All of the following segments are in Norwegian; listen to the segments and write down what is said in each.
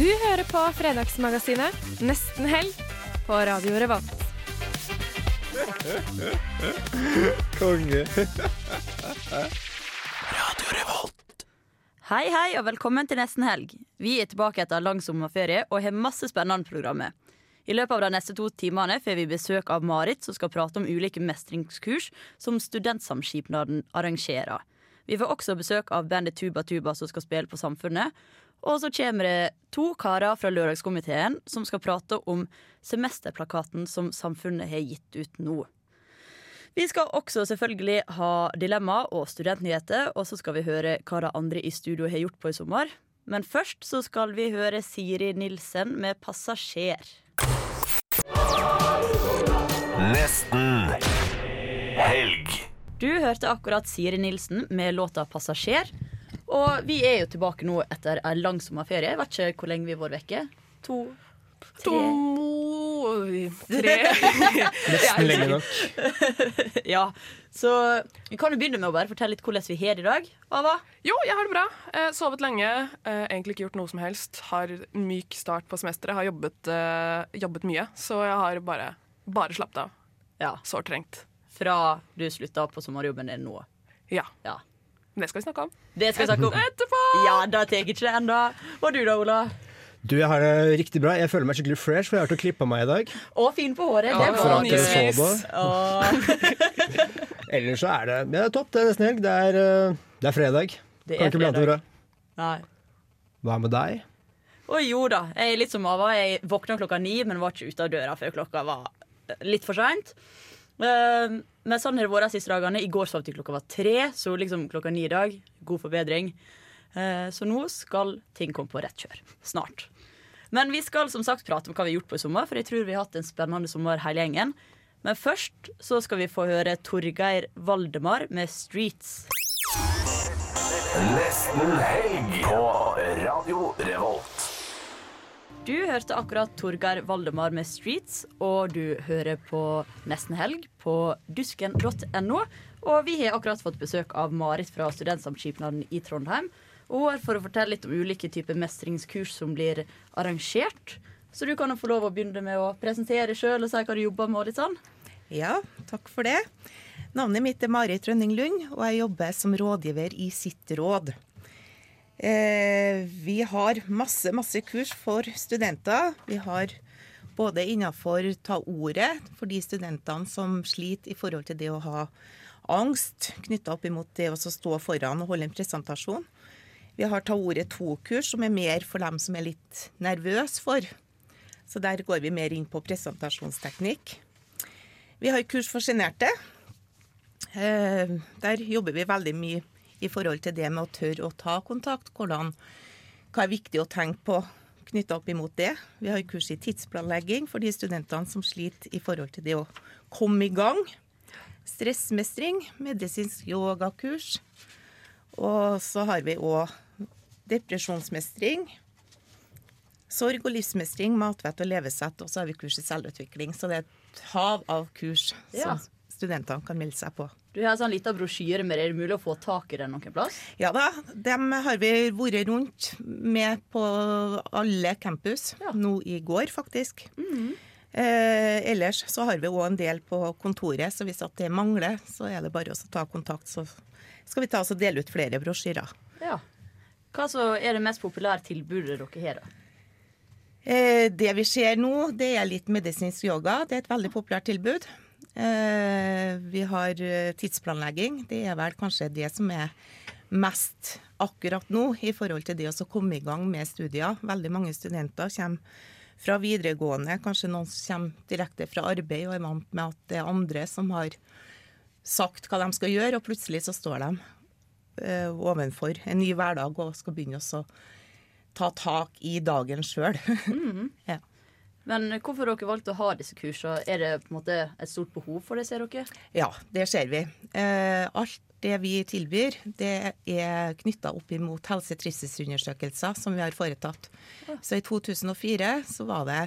Du hører på Fredagsmagasinet Nesten helg på Radio Revolt. Konge. Radio Revolt. Hei, hei, og velkommen til nesten helg. Vi er tilbake etter lang sommerferie og har masse spennende programmer. I løpet av de neste to timene får vi besøk av Marit, som skal prate om ulike mestringskurs som Studentsamskipnaden arrangerer. Vi får også besøk av bandet Tuba Tuba, som skal spille på Samfunnet. Og så kommer det to karer fra Lørdagskomiteen som skal prate om semesterplakaten som Samfunnet har gitt ut nå. Vi skal også selvfølgelig ha dilemma og studentnyheter, og så skal vi høre hva de andre i studio har gjort på i sommer. Men først så skal vi høre Siri Nilsen med 'Passasjer'. Nesten helg. Du hørte akkurat Siri Nilsen med låta 'Passasjer'. Og vi er jo tilbake nå etter en lang sommerferie. Jeg vet ikke hvor lenge vi var vekke. To, To, tre Nesten lenge nok. Ja, Så vi kan jo begynne med å bare fortelle litt hvordan vi har det i dag. Ava? Jo, jeg har det bra. Eh, sovet lenge. Eh, egentlig ikke gjort noe som helst. Har myk start på semesteret. Har jobbet, eh, jobbet mye. Så jeg har bare, bare slappet av. Ja, Sårt trengt. Fra du slutta på sommerjobben din nå. Ja. Ja. Det skal vi snakke om Det skal vi snakke om. etterpå. Ja, da tar jeg ikke det ennå. Og du da, Ola? Du, jeg har det riktig bra. Jeg føler meg skikkelig fresh, for jeg har vært og klippa meg i dag. Og fin på håret. Ja, det For var Nice. Ellers så er det ja, det er topp. Det er nesten helg. Det er, eh, det er fredag. Det Kan er ikke bli annet enn bra. Nei. Hva med deg? Å jo da. Jeg er litt som Ava. Jeg våkna klokka ni, men var ikke ute av døra før klokka var litt for seint. Men sånn har det vært de siste dagene. I går sov til klokka var tre, så liksom klokka ni i dag. God forbedring. Eh, Så nå skal ting komme på rett kjør. Snart. Men vi skal som sagt prate om hva vi har gjort på i sommer, for jeg tror vi har hatt en spennende sommer hele gjengen. Men først så skal vi få høre Torgeir Valdemar med 'Streets'. Nesten helg på Radio Revolt. Du hørte akkurat Torgeir Valdemar med 'Streets', og du hører på Nesten helg på dusken.no. Og vi har akkurat fått besøk av Marit fra Studentsamskipnaden i Trondheim. Og hun er for å fortelle litt om ulike typer mestringskurs som blir arrangert. Så du kan jo få lov å begynne med å presentere sjøl og si hva du jobber med. og litt sånn. Ja, takk for det. Navnet mitt er Marit Rønning Lund, og jeg jobber som rådgiver i sitt råd. Eh, vi har masse, masse kurs for studenter. Vi har både innenfor ta ordet for de studentene som sliter i forhold til det å ha angst knytta opp imot det å stå foran og holde en presentasjon. Vi har ta ordet to-kurs, som er mer for dem som er litt nervøse for. Så der går vi mer inn på presentasjonsteknikk. Vi har kurs for sjenerte. Eh, Der jobber vi veldig mye i forhold til det med å tørre å ta kontakt. Hvordan, hva er viktig å tenke på knytta opp imot det. Vi har kurs i tidsplanlegging for de studentene som sliter i forhold til det å komme i gang. Stressmestring, medisinsk yogakurs. Og så har vi òg depresjonsmestring. Sorg og livsmestring, matvett og levesett, og så har vi kurs i selvutvikling. Så det er et hav av kurs Ja. som studentene kan melde seg på. Du har en sånn liten brosjyre med det. Er det mulig å få tak i den noen plass? Ja da, dem har vi vært rundt med på alle campus, Ja. nå i går faktisk. Eh, ellers så har vi òg en del på kontoret, så hvis at det mangler, så er det bare å ta kontakt. Så skal vi ta oss og dele ut flere brosjyrer. Ja. Hva så er det mest populære tilbudet dere har, da? Eh, det vi ser nå, det er litt medisinsk yoga. Det er et veldig populært tilbud. Eh, vi har eh, tidsplanlegging. Det er vel kanskje det som er mest akkurat nå i forhold til det å så komme i gang med studier. Veldig mange studenter kommer fra videregående, kanskje noen som kommer direkte fra arbeid og er vant med at det er andre som har sagt hva de skal gjøre, og plutselig så står de eh, ovenfor en ny hverdag og skal begynne å ta tak i dagen sjøl. ja. Men hvorfor har dere valgt å ha disse kursene? Er det på en måte et stort behov for det, ser dere? ja, det ser vi. Eh, alt det vi tilbyr, det er knytta opp imot helsetrivselsundersøkelser som vi har foretatt. Så i 2004 så var det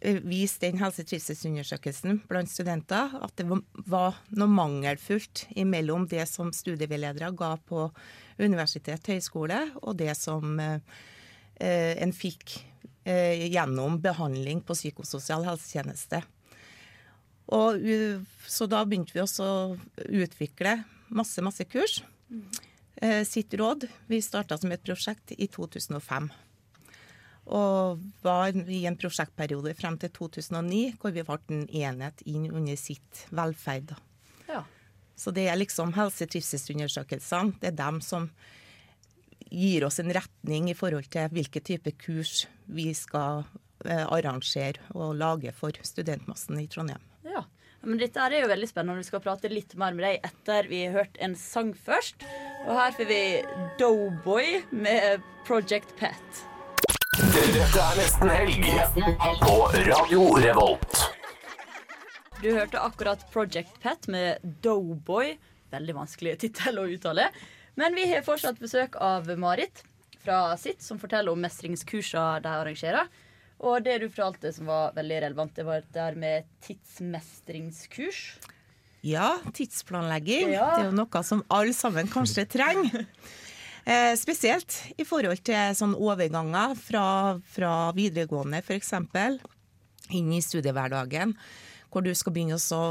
eh, vist den helsetrivselsundersøkelsen blant studenter at det var- noe mangelfullt imellom det som studieveiledere ga på universitet høyskole, og det som eh, eh, en fikk gjennom behandling på psykososial helsetjeneste. Og, så da begynte vi også å utvikle masse, masse kurs. Eh, sitt råd. Vi starta som et prosjekt i 2005. Og var i en prosjektperiode frem til 2009, hvor vi ble en enhet inn under sitt velferd. Ja. Så det er liksom helsetrivselsundersøkelsene. Det er dem som gir oss en retning i forhold til hvilke type kurs vi skal eh, arrangere og lage for studentmassen i Trondheim. Ja. Men dette er jo veldig spennende. Vi skal prate litt mer med deg etter vi har hørt en sang først. Og her får vi Doughboy med Project Pet. Dette er nesten helg på Radio Revolt. Du hørte akkurat Project Pet med Doughboy. Veldig vanskelig tittel å uttale. Men vi har fortsatt besøk av Marit fra sitt, som forteller om mestringskursene de arrangerer. Og det du fortalte som var veldig relevant, det var det her med tidsmestringskurs. Ja, tidsplanlegging. Ja. Det er jo noe som alle sammen kanskje trenger. Eh, spesielt i forhold til sånn overganger fra, fra videregående f.eks. inn i studiehverdagen, hvor du skal begynne å så,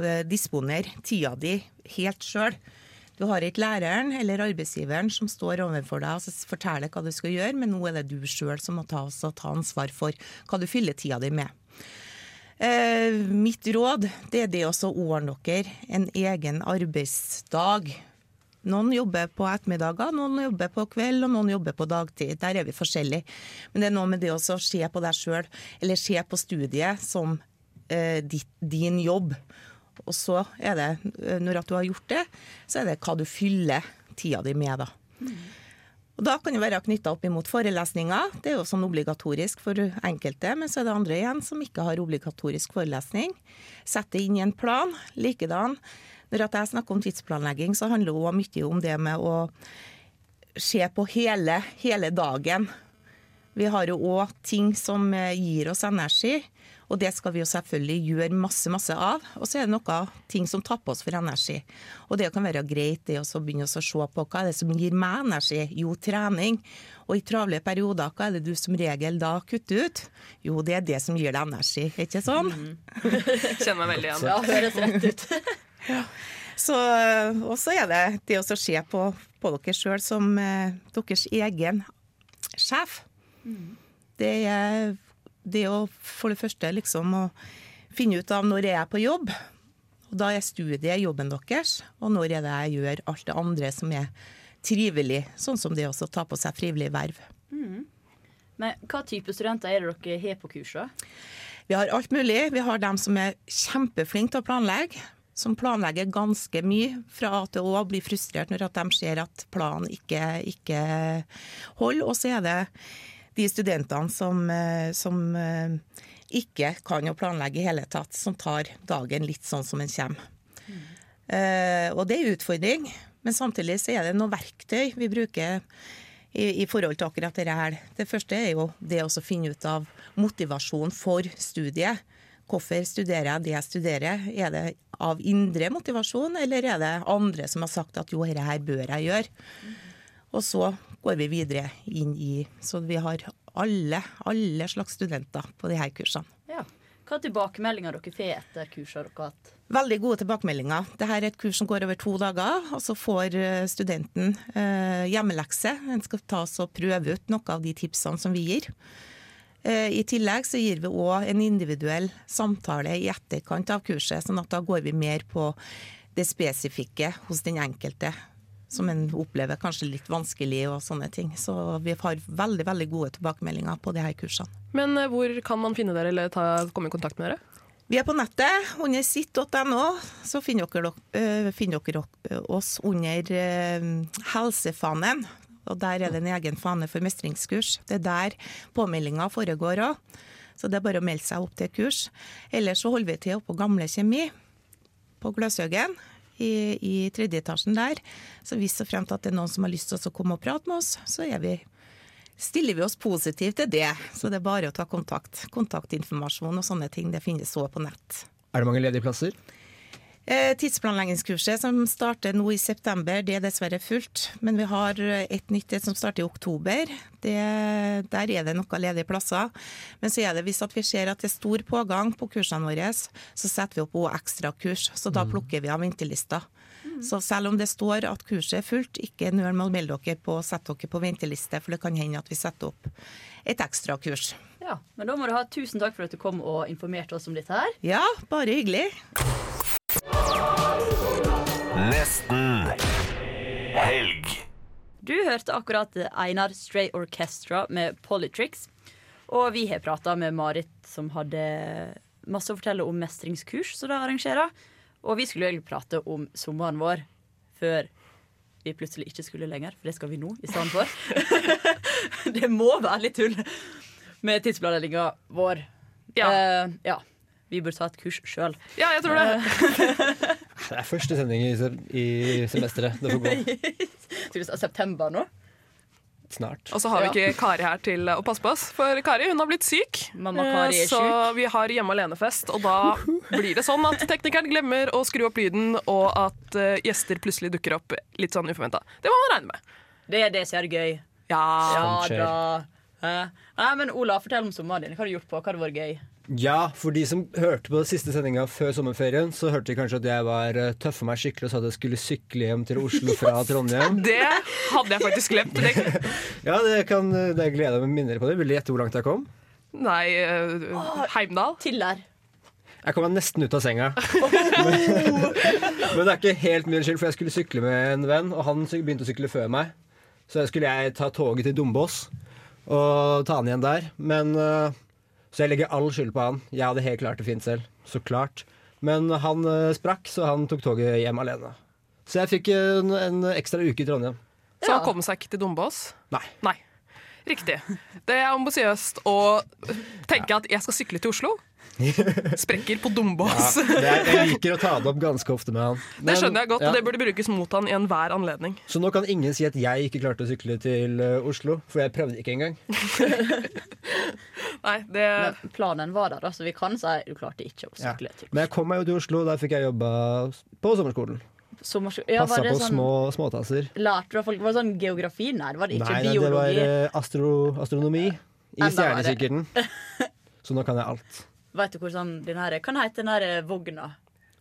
eh, disponere tida di helt sjøl. Du har ikke læreren eller arbeidsgiveren som står overfor deg og så forteller hva du skal gjøre, men nå er det du sjøl som må ta, ta ansvar for hva du fyller tida di med. Eh, mitt råd det er det å ordne dere en egen arbeidsdag. Noen jobber på ettermiddager, noen jobber på kveld, og noen jobber på dagtid. Der er vi forskjellige. Men det er noe med det å se på deg sjøl, eller se på studiet som eh, ditt, din jobb. Og så er det, eh, når at du har gjort det, så er det hva du fyller tida di med, da. Og Da kan det være knytta opp imot forelesninger. Det er jo sånn obligatorisk for enkelte, men så er det andre igjen som ikke har obligatorisk forelesning. Sett det inn i en plan. Likedan. Når jeg snakker om tidsplanlegging, så handler det mye om det med å se på hele, hele dagen. Vi har jo òg ting som eh, gir oss energi, og det skal vi jo selvfølgelig gjøre masse masse av. Og så er det noen ting som tapper oss for energi. Og det kan være greit det å så begynne å se på hva er det som gir meg energi. Jo, trening. Og i travle perioder, hva er det du som regel da kutter ut? Jo, det er det som gir deg energi, ikke sånn? Kjenner meg veldig igjen. Ja, høres rett ut. Så, og så er det det å se på, på dere sjøl som eh, deres egen sjef. Det er det å for det første liksom å finne ut av når jeg er på jobb. Og da er studiet jobben deres, og når er det jeg gjør alt det andre som er trivelig, sånn som det å ta på seg frivillig verv. Men hva type studenter er det dere har på kurset? Vi har alt mulig. Vi har dem som er kjempeflinke til å planlegge. Som planlegger ganske mye fra A til Å, og blir frustrert når at de ser at planen ikke, ikke holder. Og så er det de studentene som, eh, som eh, ikke kan å planlegge i hele tatt, som tar dagen litt sånn som den kommer. Eh, og det er utfordring, men samtidig så er det noen verktøy vi bruker i, i forhold til akkurat dette her. Det første er jo det å finne ut av motivasjon for studiet. Hvorfor studerer jeg det jeg studerer? Er det av indre motivasjon, eller er det andre som har sagt at jo, dette her bør jeg gjøre? Og så går vi videre inn i Så vi har alle, alle slags studenter på de her kursene. Ja. Hva tilbakemeldinger dere får etter kursene dere har hatt? Veldig gode tilbakemeldinger. Dette er et kurs som går over to dager. og Så får eh, studenten eh, hjemmelekse. En skal ta og prøve ut noen av de tipsene som vi gir. Eh, I tillegg så gir vi òg en individuell samtale i etterkant av kurset, sånn at da går vi mer på det spesifikke hos den enkelte. Som en opplever kanskje litt vanskelig og sånne ting. Så vi har veldig veldig gode tilbakemeldinger på de her kursene. Men eh, hvor kan man finne dere eller ta, komme i kontakt med dere? Vi er på nettet. Under sitt.no så finner dere, øh, finner dere oss under øh, Helsefanen. Og der er det en egen fane for mestringskurs. Det er der påmeldinga foregår òg. Så det er bare å melde seg opp til kurs. Ellers så holder vi til oppå på Gamle kjemi på Gløshaugen. I, I tredje etasjen der. Så hvis og fremt at det er noen som har lyst til å komme og prate med oss, så vi stiller vi oss positivt til det. Så det er bare å ta kontakt. Kontaktinformasjon og sånne ting det finnes også på nett. Er det mange ledige plasser? Eh, Tidsplanleggingskurset som starter nå i september, det er dessverre fullt. Men vi har et nytt et som starter i oktober. Det, der er det noen ledige plasser. Men så er det hvis at vi ser at det er stor pågang på kursene våre, så setter vi opp også ekstrakurs. Så da plukker vi av ventelista. Så selv om det står at kurset er fullt, ikke nøl med å melde dere på og sette dere på venteliste, for det kan hende at vi setter opp et ekstrakurs. Ja, men da må du ha tusen takk for at du kom og informerte oss om dette her. Ja, bare hyggelig. Nesten helg. Du hørte akkurat Einar Stray Orchestra med Politrix. Og vi har prata med Marit, som hadde masse å fortelle om mestringskurs som de arrangerer. Og vi skulle egentlig prate om sommeren vår før vi plutselig ikke skulle lenger, for det skal vi nå i stedet for. det må være litt tull med tidsplanlegginga vår. Ja. Uh, ja. Vi burde ta et kurs sjøl. Ja, jeg tror det. Det er første sending i, i semesteret. Det får gå September nå. snart. Og så har vi Ja. ikke Kari her til å passe på oss, for Kari hun har blitt syk. Mamma Kari er syk så vi har hjemme alene-fest, og da blir det sånn at teknikeren glemmer å skru opp lyden, og at eh, gjester plutselig dukker opp litt sånn uforventa. Det må man regne med. Det er det som er gøy. Ja. Ja da. Nei, men Ola, fortell om sommeren din. Hva har du gjort på? Hva har vært gøy? Ja, for de som hørte på siste sendinga før sommerferien, så hørte de kanskje at jeg var tøff tøffa meg skikkelig og sa at jeg skulle sykle hjem til Oslo fra Trondheim. Det hadde jeg faktisk glemt. Det, Ja, det kan eh, det gleder jeg meg minner på det. Vil du gjette hvor langt jeg kom? nei, uh, Heimdal. Til der. Jeg kom meg nesten ut av senga. Men, det er ikke helt min skyld, for jeg skulle sykle med en venn, og han begynte å sykle før meg. Så skulle jeg ta toget til Dombås og ta han igjen der. Men eh, Så jeg legger all skyld på han. Jeg hadde helt klart det fint selv. Så klart. Men han eh, sprakk, så han tok toget hjem alene. Så jeg fikk en, en ekstra uke i Trondheim. Så han kom seg ikke til Dombås? Nei. Nei. Riktig. Det er ambisiøst å tenke at jeg skal sykle til Oslo. Sprekker på Dombås. Ja, er, jeg liker å ta det opp ganske ofte med han. Det skjønner jeg godt, ja. og det burde brukes mot han i enhver anledning. Så nå kan ingen si at jeg ikke klarte å sykle til eh, Oslo, for jeg prøvde ikke engang. Nei, det Men planen var der, da, så vi kan si du klarte ikke å Ja. sykle Oslo. Men jeg kom meg jo til Oslo, der fikk jeg jobba på sommerskolen. sommersko- Ja, Passa på sånn, små småtasser. Lærte du av folk Var det sånn geografi? Nei, det var det ikke. Nei, nei, det var eh, astro, astronomi i stjernekikkerten. Så nå kan jeg alt. Vet du hvor sånn den her Kan hete den her eh, vogna?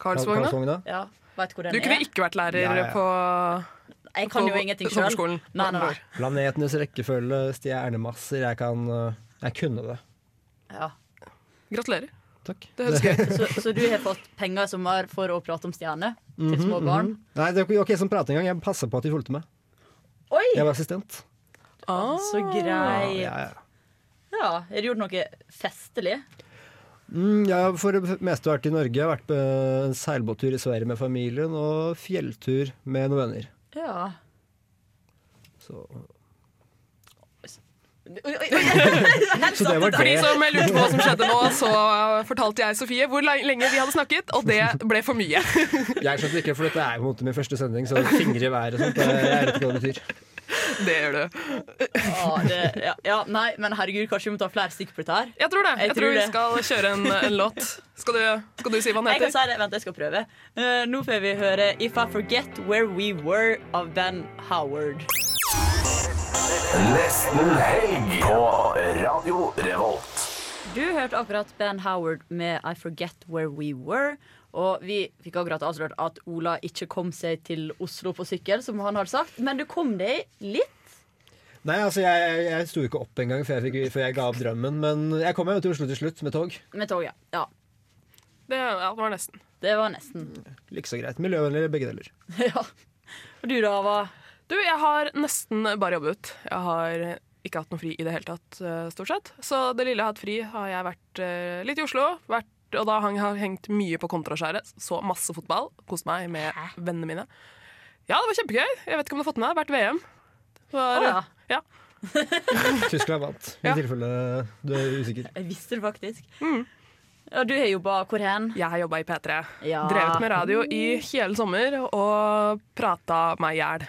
Karlsvogna. Karlsvogna. Ja, vet du hvor den Du kunne er? ikke vært lærer Ja, ja. på Jeg kan jo på ingenting sjøl. sommerskolen. Nei, nei, nei. Planetenes rekkefølge, stjernemasser. Jeg kan eh, Jeg kunne det. Ja. Gratulerer. Takk. Det høres gøy ut. Så, så du har fått penger som var for å prate om stjerner til små barn? Nei, det var ikke jeg som pratet engang. Jeg passa på at de fulgte med. Oi! Jeg var assistent. Ah. Så greit. Ja, ja. Ja, Har du gjort noe festlig? Mm, jeg har for det meste vært i Norge. Jeg har vært på en seilbåttur i Sverige med familien og fjelltur med noen venner. Ja. Så, så det var For de som lurte på hva som skjedde nå, så fortalte jeg Sofie hvor lenge vi hadde snakket, og det ble for mye. Jeg skjønte ikke, for dette er jo min første sending, så fingre i været og sånt. det- Jeg vet ikke hva det betyr. Det gjør du. Ja, det, ja, ja, nei, men herregud, kanskje vi må ta flere stikk på dette her? Jeg tror det. Jeg Jeg tror tror vi skal kjøre en, en låt. Skal du, skal du si hva den heter? Jeg kan si det. Vent, jeg skal prøve. Uh, nå får vi høre If I Forget Where We Were av Ben Howard. Nesten helg på Radio Revolt. Du hørte akkurat Ben Howard med I Forget Where We Were. Og vi fikk akkurat avslørt at Ola ikke kom seg til Oslo på sykkel, som han hadde sagt. Men du kom deg litt. Nei, altså, jeg, jeg, jeg sto ikke opp engang før, jeg fikk- før jeg ga opp drømmen. Men jeg kom meg jo til Oslo til slutt, med tog. Med tog, Ja, Det, ja, det var nesten. det var nesten. Like så greit. Miljøvennlig begge deler. ja. Og du da, hva? Du, jeg har nesten bare jobbet. Jeg har ikke hatt noe fri i det hele tatt, eh, stort sett. Så det lille jeg har hatt fri, har jeg vært eh, litt i Oslo. Vært, og da har jeg hengt mye på kontraskjæret. Så masse fotball. Kost meg med vennene mine. Ja, det var kjempegøy. Jeg vet ikke om du har fått med deg. Vært VM. Var, oh, ja. ja. Tyskland vant, i Ja. tilfelle du er usikker. Jeg visste det faktisk. Ja, du har jobba hvor hen? Jeg har jobba i P3. Ja. Drevet med radio i hele sommer og prata meg i hjel.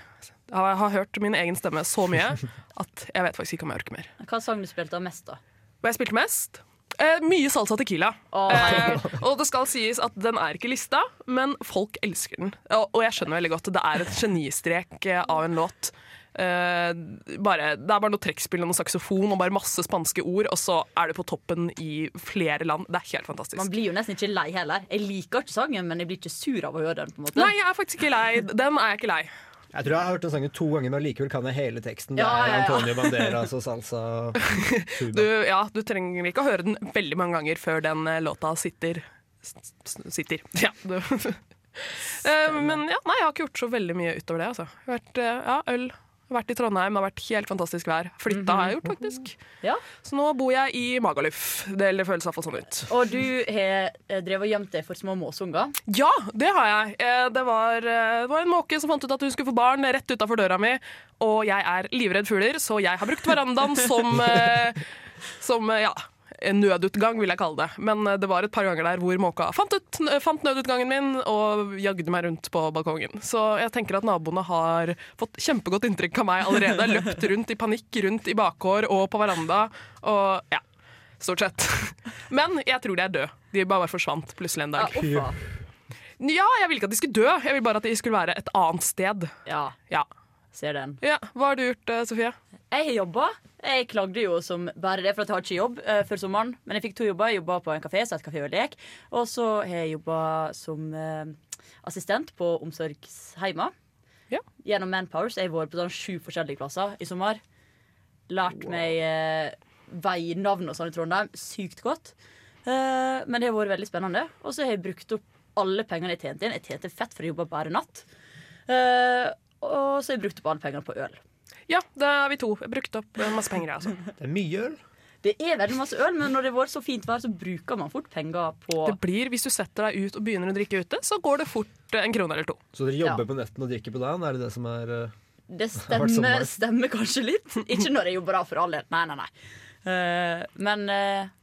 Jeg har hørt min egen stemme så mye at jeg vet faktisk ikke om jeg orker mer. Hva sang du spilte mest, da? Hva jeg spilte mest. Eh, mye salsa tequila. Oh, Eh, og det skal sies at den er ikke lista, men folk elsker den. Og, og jeg skjønner veldig godt det er et genistrek eh, av en låt. Eh, bare, det er bare noe trekkspill og noe saksofon og bare masse spanske ord, og så er du på toppen i flere land. Det er helt fantastisk. Man blir jo nesten ikke lei heller. Jeg liker ikke sangen, men jeg blir ikke sur av å høre den. på en måte Nei, jeg er faktisk ikke lei. Den er jeg ikke lei. Jeg tror jeg har hørt den sangen to ganger, men likevel kan jeg hele teksten. Det Ja, er ja, ja. Antonio Banderas og salsa. Du, ja, du trenger ikke å høre den veldig mange ganger før den eh, låta sitter. Sitter. Ja. Du. Eh, men ja, nei, jeg har ikke gjort så veldig mye utover det. Altså. Vært, eh, ja, øl. Vært i Trondheim, det har vært helt fantastisk vær. Flytta har jeg gjort, faktisk. Ja. Så nå bor jeg i Magaluf. Det føles iallfall sånn ut. Og du har eh, drevet og gjemt deg for små måsunger. Ja, det har jeg. Eh, Det var, eh, det var en måke som fant ut at hun skulle få barn rett utafor døra mi. Og jeg er livredd fugler, så jeg har brukt verandaen som, som ja, nødutgang, vil jeg kalle det. Men eh, det var et par ganger der hvor måka fant, ut, fant nødutgangen min og jagde meg rundt på balkongen. Så jeg tenker at naboene har fått kjempegodt inntrykk av meg allerede. Løpt rundt i panikk rundt i bakgård og på veranda. Og ja, stort sett. Men jeg tror de er døde. De bare forsvant plutselig en Ja, dag. uffa. Ja, jeg vil ikke at de skulle dø, jeg vil bare at de skulle være et annet sted. Ja, Ja. ser den. ja. Hva har du gjort, eh, Sofie? Jeg har jobba. Jeg klagde jo som bare det, for at jeg har ikke jobb uh, før sommeren. Men jeg fikk to jobber. Jeg jobba på en kafé, så et kafé og lek. Og så har jeg jobba som uh, assistent på omsorgsheimer. Ja. Gjennom Manpower. Så jeg har vært på sånn sju forskjellige plasser i sommer. Lært meg uh, veinavn og sånn i Trondheim sykt godt. Uh, men det har vært veldig spennende. Og så har jeg brukt opp alle pengene jeg tjente inn. Jeg tjente fett, for å jobbe bare natt. Og så har jeg brukt opp alle pengene på øl. Ja, det er vi to. Jeg brukte opp eh, masse penger, jeg, altså. Det er mye øl. Det er veldig masse øl, men når det har så fint vær, så bruker man fort penger på Det blir, Hvis du setter deg ut og begynner å drikke ute, så går det fort eh, en krone eller to. Så dere jobber Ja. på netten og drikker på dagen? Er det det som er eh, Det stemmer, stemmer kanskje litt. Ikke når jeg jobber da, for all del. Nei, nei, nei. Eh, men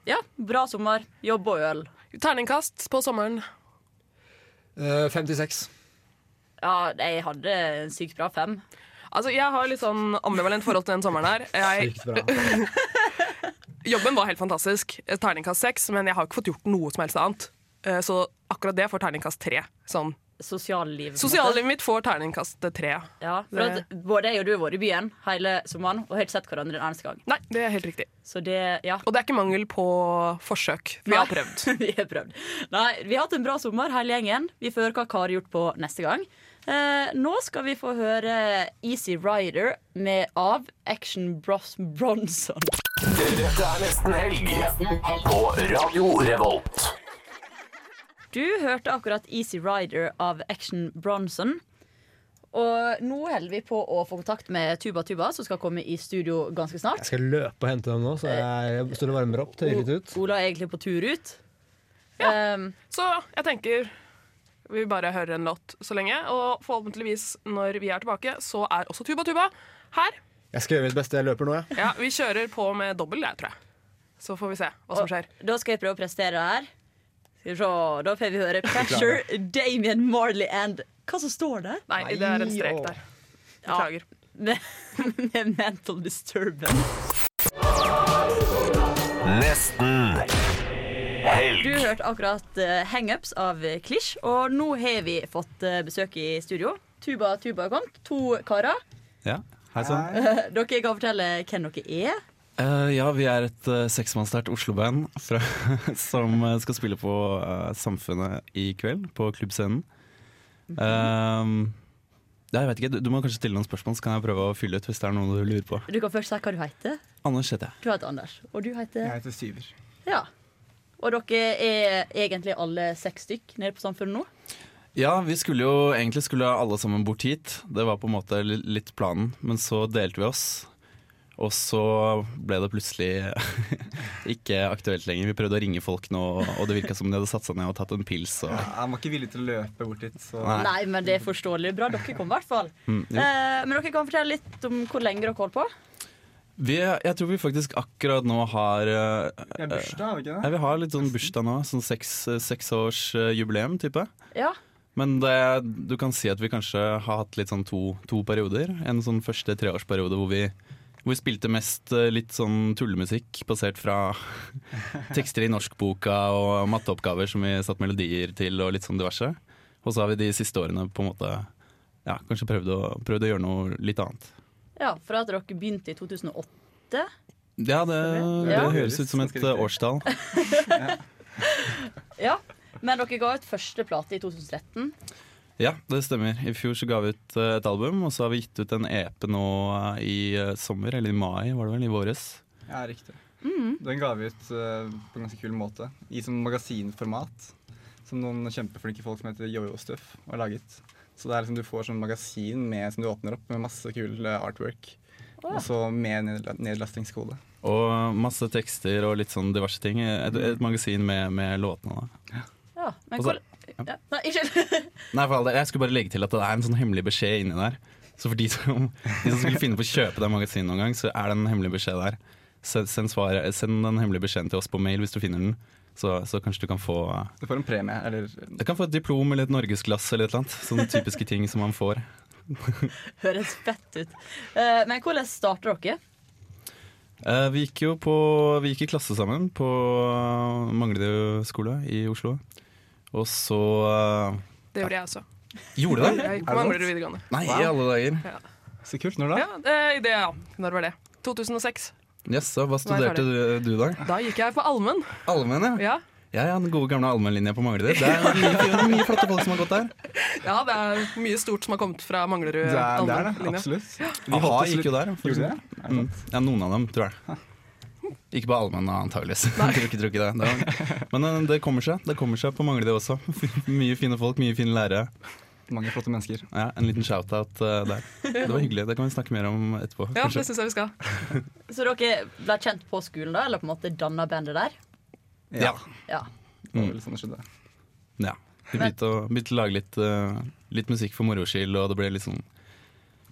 ja, bra sommer. Jobb og øl. Terningkast på sommeren. eh, 56. Ja, jeg hadde en sykt bra fem. Altså, Jeg har litt sånn ambivalent forhold til den sommeren her. Jeg, Sykt bra. jobben var helt fantastisk. Terningkast seks, men jeg har ikke fått gjort noe som helst annet. Eh, Så akkurat det får terningkast tre. Sånn. Sosialliv. på en måte. Sosiallivet mitt får terningkast tre. Ja, for at både jeg og du har vært i byen hele sommeren og har ikke sett hverandre en eneste gang. Nei, det er helt riktig. Så det, ja. Og det er ikke mangel på forsøk. Vi har prøvd. vi har prøvd. Nei, vi har hatt en bra sommer, hele gjengen. Vi får høre hva Kari har gjort på neste gang. Eh, nå skal vi få høre Easy Rider med av Action Bros Bronson. Dette er nesten helg på Radio Revolt. Du hørte akkurat Easy Rider av Action Bronson. Og nå holder vi på å få kontakt med Tuba Tuba, som skal komme i studio ganske snart. Jeg skal løpe og hente dem nå, så jeg, står og varmer opp. Ola er egentlig på tur ut. Um, Så jeg tenker vi bare hører en låt så lenge. Og forhåpentligvis når vi er tilbake, så er også Tuba Tuba her. Jeg skal gjøre mitt beste. Jeg løper nå, jeg. Ja, Vi kjører på med dobbel, jeg, tror jeg. Så får vi se hva som skjer. Da skal jeg prøve å prestere her. Skal vi se, Da får vi høre Pressure, Damien Marley and Hva som står det? Nei, det er en strek der. Beklager. Med, med Mental Disturbance. Nesten hørte akkurat uh, Hangups av Klisj, og nå har vi fått uh, besøk i studio. Tuba Tuba har kommet. To karer. Ja, hei sann. dere kan fortelle hvem dere er. Eh, ja, vi er et uh, seksmannssterkt Oslo-band som skal spille på Samfunnet i kveld, på klubbscenen. Um, ja, jeg vet ikke, du, du må kanskje stille noen spørsmål, så kan jeg prøve å fylle ut hvis det er noe du lurer på. Du kan først si hva du heter. Anders heter jeg. Du heter Anders. Og du heter Jeg heter Syver. Ja. Og dere er egentlig alle seks stykk nede på Samfunnet nå? Ja, vi skulle jo egentlig skulle alle sammen bort hit. Det var på en måte litt planen, men så delte vi oss. Og så ble det plutselig ikke aktuelt lenger. Vi prøvde å ringe folk nå, og det virka som de hadde satt seg ned og tatt en pils. Og, Han var ikke villig til å løpe bort dit. Så. Nei. Nei, men det er forståelig. Bra dere kom, i hvert fall. Mm. Eh, men dere kan fortelle litt om hvor lenge dere holdt på? Vi, jeg tror vi faktisk akkurat nå har eh, Vi har bursdag, ikke det? Ja, vi har litt sånn bursdag nå. Sånn seks, seksårsjubileum, type. Ja. Men det, du kan si at vi kanskje har hatt litt sånn to, to perioder. En sånn første treårsperiode hvor vi, hvor vi spilte mest eh, litt sånn tullemusikk basert fra tekster i norskboka og matteoppgaver som vi satt melodier til og litt sånn diverse. Og så har vi de siste årene på en måte ja, kanskje prøvd å, prøvd å gjøre noe litt annet. Ja, Fra at dere begynte i 2008. Ja, det, det Ja. høres ut som et eh, årstall. Ja. Men dere ga ut første plate i 2013. Ja, det stemmer. I fjor så ga vi ut eh, et album, og så har vi gitt ut en EP nå eh, i sommer, eller i mai, var det vel, i våres. Ja, riktig. Mm. Den ga vi ut på en ganske kul måte. I sånn magasinformat. Som noen kjempeflinke folk som heter Jojo Stuff har laget. Så det er liksom du får sånn magasin med, som du åpner opp med masse kul eh, artwork. Oh, ja. Og så med nedlastingskode. Og masse tekster og litt sånn diverse ting. Et, et magasin med, med låtene. da. Ja, men Også, hvor... Ja. Nei, ikke Nei, for all del, Jeg skulle bare legge til at det er en sånn hemmelig beskjed inni der. Så for de som, de som skulle finne på å kjøpe det magasinet noen gang, så er det en hemmelig beskjed der. Send, send, svaret, send den hemmelige beskjeden til oss på mail hvis du finner den. Så, så kanskje du kan få Du får en premie, eller Du kan få et diplom eller et norgesglass eller et eller annet. Sånne typiske ting som man får. høres fett ut. Eh, men hvordan starter dere? Eh, vi gikk jo på Vi gikk i klasse sammen på uh, Manglerud skole i Oslo. Og så eh, Det gjorde jeg også. Gjorde du det? Jeg gikk på Manglerud videregående. Nei, i alle dager. Ja. Så kult. Når da? Ja, det, det, ja. Når var det? 2006. Jaså, hva studerte du, du da? Da gikk jeg på allmenn. Allmenn, ja. Ja. Ja, ja, Den gode gamle allmennlinja på Manglerud. Det er mye, mye, flotte folk som har gått der. ja, det er mye stort som har kommet fra Manglerud Det er, det er det. Absolutt. Vi Aha gikk jo der. for Gjorde det? Mm. Ja, noen av dem, tror jeg. Ikke på allmenn, antakeligvis. Tror ikke, tror ikke det. det var, men eh, det kommer seg. Det kommer seg på Manglerud også. mye fine folk, mye fine lærere. Mange flotte mennesker. Ja, en liten shout-out uh, der. Det var hyggelig. Det kan vi snakke mer om etterpå. Ja, kanskje. det synes jeg vi skal. Så dere ble kjent på skolen da, eller på en måte danna bandet der? Ja. Ja. Det var vel sånn det skjedde. ja. Vi begynte å, begynte å lage litt, uh, litt musikk for moro skyld, og det ble litt sånn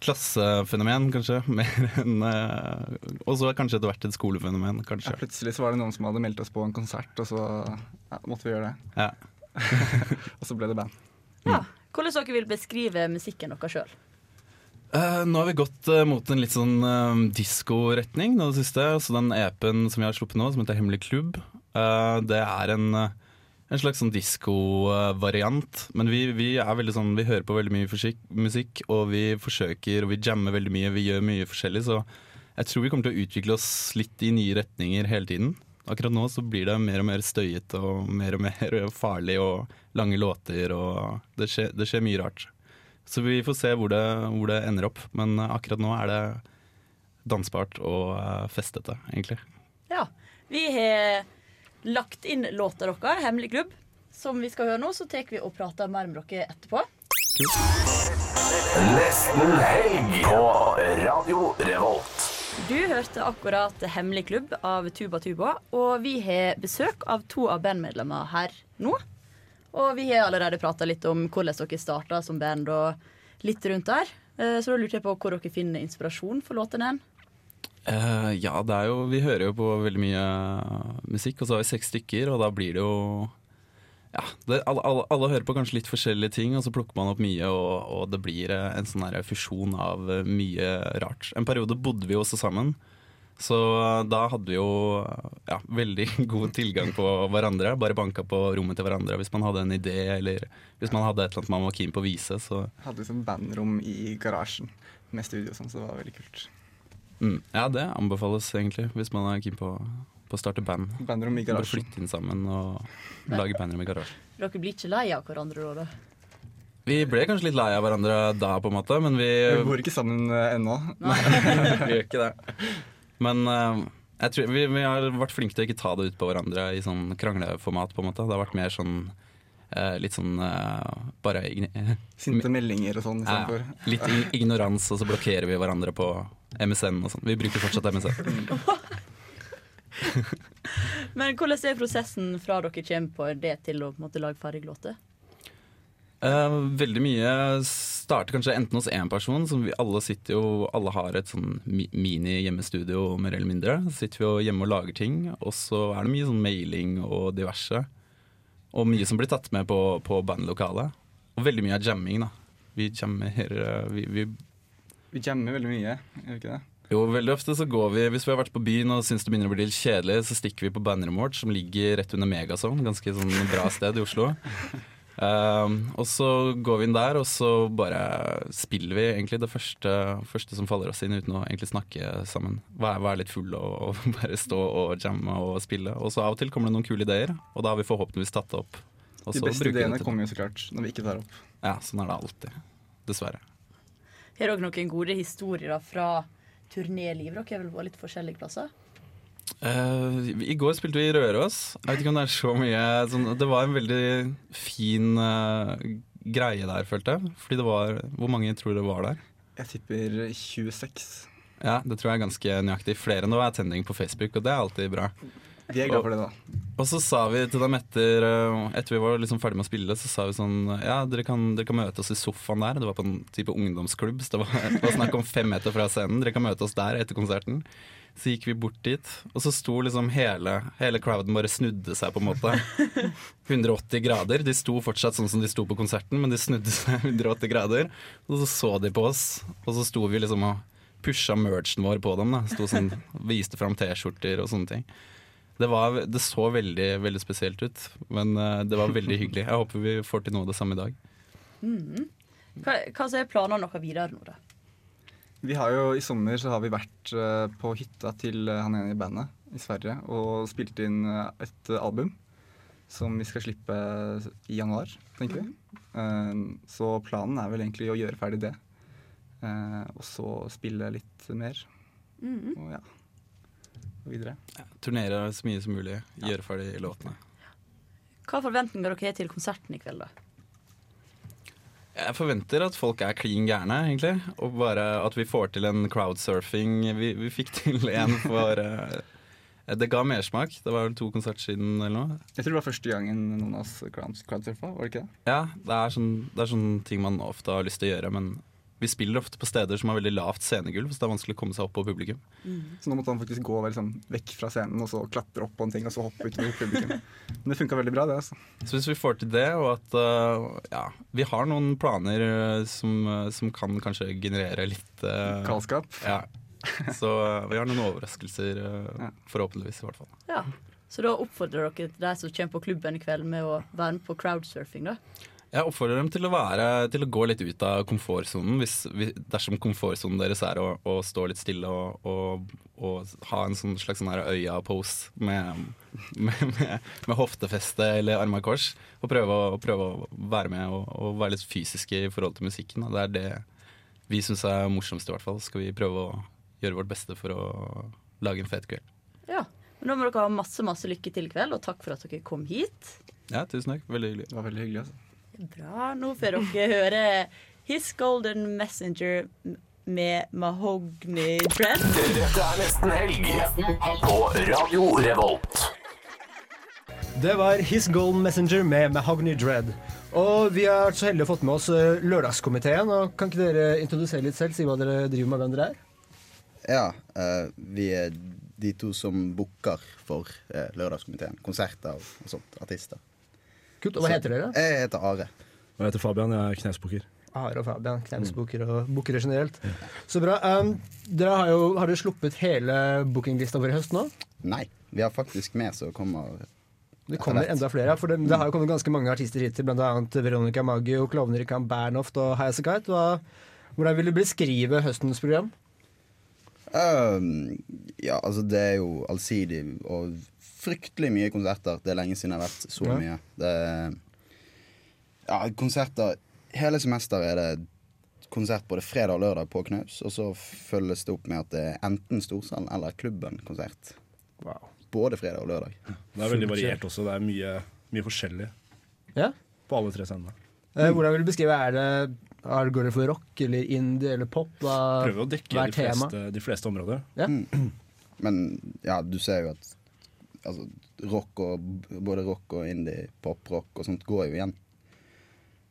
klassefenomen, kanskje. Mer enn uh, Og så kanskje etter hvert et skolefenomen, Ja, plutselig så var det noen som hadde meldt oss på en konsert, og så ja, måtte vi gjøre det. Ja. Og så ble det band. ja. Hvordan dere vil beskrive musikken deres sjøl? Uh, nå har vi gått uh, mot en litt sånn uh, diskoretning nå det siste. Så den EP-en som vi har sluppet nå, som heter Hemmelig klubb, uh, det er en, eh, en slags sånn diskovariant. Men vi, vi er veldig sånn Vi hører på veldig mye forsik- musikk, og vi forsøker og vi jammer veldig mye. Vi gjør mye forskjellig, så jeg tror vi kommer til å utvikle oss litt i nye retninger hele tiden. Akkurat nå så blir det mer og mer støyete og mer og mer farlig og lange låter og Det skjer, det skjer mye rart. Så vi får se hvor det, hvor det ender opp. Men akkurat nå er det dansbart og eh, festete, egentlig. Ja. Vi har lagt inn låta deres, 'Hemmelig klubb', som vi skal høre nå. Så tar vi og prater mer med dere etterpå. Nesten helg på Radio Revolt. Du hørte akkurat 'Hemmelig klubb' av Tuba Tuba, og vi har besøk av to av bandmedlemmer her nå. Og vi har allerede prata litt om hvordan dere starta som band, og litt rundt der. Eh, Så da lurte jeg på hvor dere finner inspirasjon for låtene. Uh, ja, det er jo, vi hører jo på veldig mye musikk, og så har vi seks stykker, og da blir det jo ja, det, alle, alle, alle hører på kanskje litt forskjellige ting, og så plukker man opp mye, og, og det blir eh, en sånn fusjon av eh, mye rart. En periode bodde vi jo også sammen, så eh, da hadde vi jo ja, veldig god tilgang på hverandre. Bare banka på rommet til hverandre hvis man hadde en idé, eller hvis man hadde et eller annet man var keen på å vise. Så Hadde liksom bandrom i garasjen med studio og sånn, så det var veldig kult. mm, ja, det anbefales egentlig hvis man er keen på, på å starte band. Bandrom i Bare garasjen. flytte inn sammen og lage bandrom i garasjen. Dere blir ikke lei av hverandre da? Vi ble kanskje litt lei av hverandre da, på en måte, men vi Vi bor ikke sammen eh, ennå. vi gjør ikke det. Men eh, jeg tror vi, vi har vært flinke til å ikke ta det ut på hverandre i sånn krangleformat. på en måte Det har vært mer sånn eh, litt sånn bare ign Sinte meldinger og sånn istedenfor. ja. Litt ig- ignorans, og så blokkerer vi hverandre på MSN og sånn. Vi bruker fortsatt MSN. Men hvordan er prosessen fra dere kommer på det til å på en måte, lage ferdig låter? Eh, veldig mye starter kanskje enten hos én person, som vi alle sitter jo Alle har et sånn mini-hjemmestudio, mer eller mindre. Så sitter vi jo hjemme og lager ting, og så er det mye sånn mailing og diverse. Og mye som blir tatt med på, på bandlokalet. Og veldig mye er jamming, da. Vi jammer eh, vi, vi Vi jammer veldig mye, gjør vi ikke det? Jo, veldig ofte så går vi Hvis vi har vært på byen og syns det begynner å bli litt kjedelig, så stikker vi på bandrommet vårt, som ligger rett under Megazone. Ganske sånn bra sted i Oslo. Um, og så går vi inn der, og så bare spiller vi egentlig det første, første som faller oss inn, uten å egentlig snakke sammen. Være, være litt full og, og bare stå og jamme og spille. Og så av og til kommer det noen kule ideer, og da har vi forhåpentligvis tatt det opp. Og De beste ideene kommer jo så klart når vi ikke tar opp. Ja, sånn er det alltid. Dessverre. Har dere noen gode historier fra turnélivet? Dere har vel vært litt forskjellige plasser? Uh, I går spilte vi i Røros. Jeg vet ikke om det er så mye sånn, Det var en veldig fin uh, greie der, følte jeg. Fordi det var Hvor mange tror det var der? Jeg tipper 26. Ja, det tror jeg er ganske nøyaktig. Flere nå er tending på Facebook, og det er alltid bra. Vi er glad for det, da. Og så sa vi til dem etter eh, Etter vi var liksom ferdig med å spille, så sa vi sånn Ja, dere kan, dere kan møte oss i sofaen der. Det var på en type ungdomsklubb, så det var, det var snakk om fem meter fra scenen. Dere kan møte oss der etter konserten. Så gikk vi bort dit, og så sto liksom hele, hele crowden bare snudde seg, på en måte. 180 grader. De sto fortsatt sånn som de sto på konserten, men de snudde seg 180 grader. Og så så de på oss, og så sto vi liksom og pusha merchen vår på dem. da Sto sånn, Viste fram T-skjorter og sånne ting. Det, var, det så veldig, veldig spesielt ut, men eh, det var veldig hyggelig. Jeg håper vi får til noe av det samme i dag. Mm. Hva, hva er planene deres videre nå, da? Vi har jo I sommer så har vi vært eh, på hytta til eh, han ene i bandet i Sverige og spilt inn et album som vi skal slippe i januar, tenker vi. Eh, så planen er vel egentlig å gjøre ferdig det. Eh, og så spille litt mer. Mhm. Og ja, videre. Turnere så mye som mulig, gjøre ferdig låtene. Hva forventninger dere har til konserten i kveld? da? Jeg forventer at folk er klin gærne, egentlig. Og bare at vi får til en crowdsurfing. Vi, vi fikk til en for uh, Det ga mersmak. Det var vel to konserter siden eller noe. Jeg tror det var første gangen noen av oss crowd- crowdsurfa, var det ikke det? Ja, det er, sånn, det er sånne ting man ofte har lyst til å gjøre, men vi spiller ofte på steder som har veldig lavt scenegulv, så det er vanskelig å komme seg opp på publikum. Så nå måtte han faktisk gå liksom, vekk fra scenen og så klatre opp på en ting og så hoppe utover publikum. Men det funka veldig bra, det. altså. Så hvis vi får til det, og at uh, ja, vi har noen planer øh, som, øh, som kan kanskje generere litt uh, Kalskap? Ja. Så uh, vi har noen overraskelser, ja. forhåpentligvis i hvert fall. Ja. Så da oppfordrer dere de som kommer på klubben i kveld med å være med på crowdsurfing, da? Jeg oppfordrer dem til å, være, til å gå litt ut av komfortsonen, hvis, hvis- dersom komfortsonen deres er å, å stå litt stille og, og, og ha en sånn slags sånn øya-pose med, med, med, med hoftefeste eller armer i kors. Og prøve, å- prøve å være med og, og være litt fysiske i forhold til musikken. Det er det vi syns er morsomst, i hvert fall. Skal vi prøve å gjøre vårt beste for å lage en fet kveld. Ja. Men da må dere ha masse masse lykke til i kveld, og takk for at dere kom hit. Ja, tusen takk. Veldig hyggelig. Det var veldig hyggelig, altså. Bra. Nå får dere høre His Golden Messenger med Mahogny Dread. Dette er nesten helg på Radio Revolt. Det var His Golden Messenger med Mahogny Dread. Og vi har vært så heldige å fått med oss eh, Lørdagskomiteen. Og kan ikke dere introdusere litt selv? Si hva dere driver med, hvem dere er? Ja, uh, vi er de to som booker for uh, Lørdagskomiteen. Konserter og, og sånt. Artister. Kult. Og hva heter dere? Jeg heter Are. Og jeg heter Fabian, jeg er knepsbooker. Are og Fabian, knepsbooker og bookere generelt. Så bra. Um, dere har, jo, har dere sluppet hele bookinglista vår i høst nå? Nei, vi har faktisk mer som kommer Det kommer enda flere. For det, det har jo kommet ganske mange artister hit, bl.a. Veronica Maggio, klovner i Camp Bernhoft og Highasakite. Hvordan vil du beskrive høstens program? Um, ja, altså det er jo allsidig og fryktelig mye konserter. Det er lenge siden det har vært så Ja. mye. Det er, ja, konserter Hele semesteret er det konsert både fredag og lørdag på Knaus. Og så følges det opp med at det er enten Storsalen eller Klubben-konsert. Både fredag og lørdag. Det er veldig variert også. Det er mye, mye forskjellig. Ja? På alle tre scenene. Eh, hvordan vil du beskrive Er det er, Går det for rock eller indie eller pop? Hva, Prøver å dekke de fleste, de fleste områder. Ja. Men ja, du ser jo at altså, rock og både rock og indie, pop-rock og sånt går jo igjen.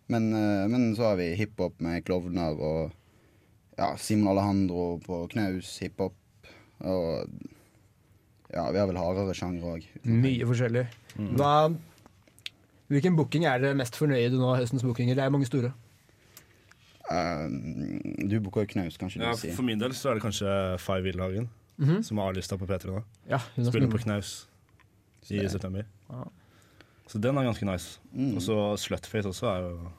Men, eh, men så har vi hiphop med klovner og ja, Simon Alejandro på knaus, hiphop. Og ja, vi har vel hardere sjangre òg. Mye forskjellig. Mm. Hva, hvilken booking er dere mest fornøyd med nå? Høstens bookinger? Det er mange store. Uh, du booker jo knaus, kanskje Ja, du sier. for min del så er det kanskje Five Villhagen, -hmm. som har A-lista på P3 nå. Ja, Spiller på knaus i det- september. Ja. Så den er ganske nice. Mm. Og så Slutface også er jo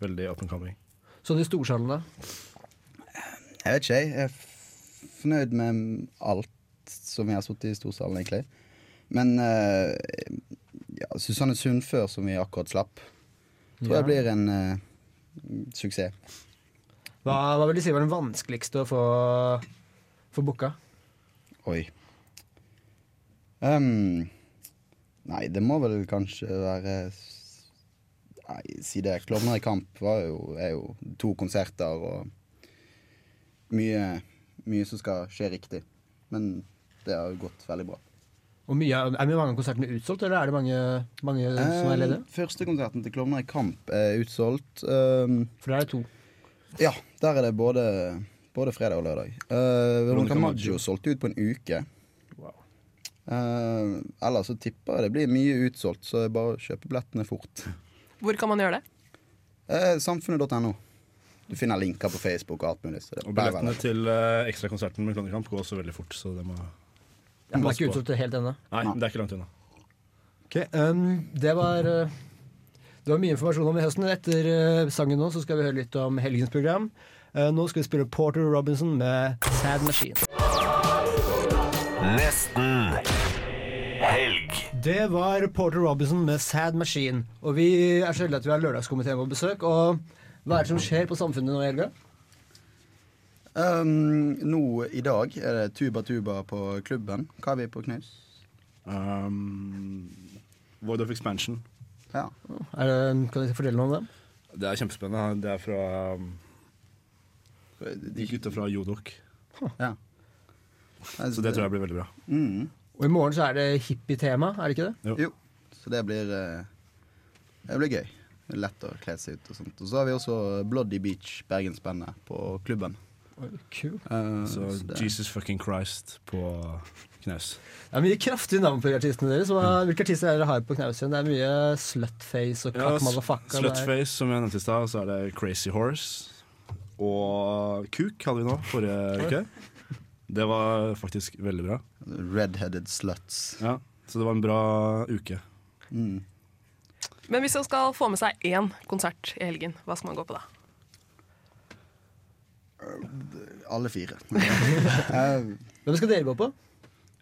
veldig up and coming. Sånn i storsalene. Jeg vet ikke, jeg. Jeg er fornøyd med alt som vi har sittet i storsalen, egentlig. Men uh, ja, Susanne Sundfør, som vi akkurat slapp, tror Ja. jeg blir en uh, suksess. Hva, hva vil du si var den vanskeligste å få, få booka? Oi. Ehm, nei, det må vel kanskje være Nei, si det. 'Klovner i kamp' var jo, er jo to konserter og mye, mye som skal skje riktig. Men det har gått veldig bra. Og mye, er mange konsertene utsolgt, eller er det mange, mange som er ledige? Eh, Førstekonserten til Klovner i kamp er utsolgt. Um, For der er det to. ja, der er det både, både fredag og lørdag. Uh, Veronica. Maggio solgte ut på en uke. Eh, ellers så tipper jeg det blir mye utsolgt, så det er bare å kjøpe billettene fort. Hvor kan man gjøre det? Uh, Samfunnet.no. Du finner linker på Facebook og alt mulig. Så det Og billettene til uh, ekstrakonserten med Klovnekamp går også veldig fort, så det må Ja, det er ikke utsolgt helt ennå. Nei, det er ikke langt unna. Okay, um, det var uh, Det var mye informasjon om i høsten. Etter uh, sangen nå så skal vi høre litt om helgens program. Uh, nå skal vi spille Porter Robinson med Sad Machine. Nesten. Det var Porter Robinson med Sad Machine. Og vi er så heldige at vi har lørdagskomiteen på besøk. Og hva er det som skjer på Samfunnet nå i helga? Um, nå i dag er det Tuba Tuba på klubben. Hva er vi på knaus? Um, Void of Expansion. Ja. Er det, kan du fortelle noe om det? Det er kjempespennende. Det er fra um, de gutta fra Jodok. Ja. Så det tror jeg blir veldig bra. Mm. Og i morgen så er det hippietema, er det ikke det? Jo. Så det blir eh, Det blir gøy. Det er Lett å kle seg ut og sånt. Og så har vi også Bloody Beach, Bergensbandet, på klubben. Kul. Eh, Så so, Jesus fucking Christ på knaus. Det er mye kraftige navn på artistene deres. Hva, hvilke artister er dere har på Knausien? Det er mye Slutface og Ja, Cock Motherfucker. er- Slutface, som jeg nevnte i stad. Så er det Crazy Horse. Og Kuk hadde vi nå forrige uke. Det var faktisk veldig bra. Redheaded Sluts. Ja, Så det var en bra uke. Mm. Men hvis man skal få med seg én konsert i helgen, hva skal man gå på da? Alle fire. Eh, Hvem skal dere gå på?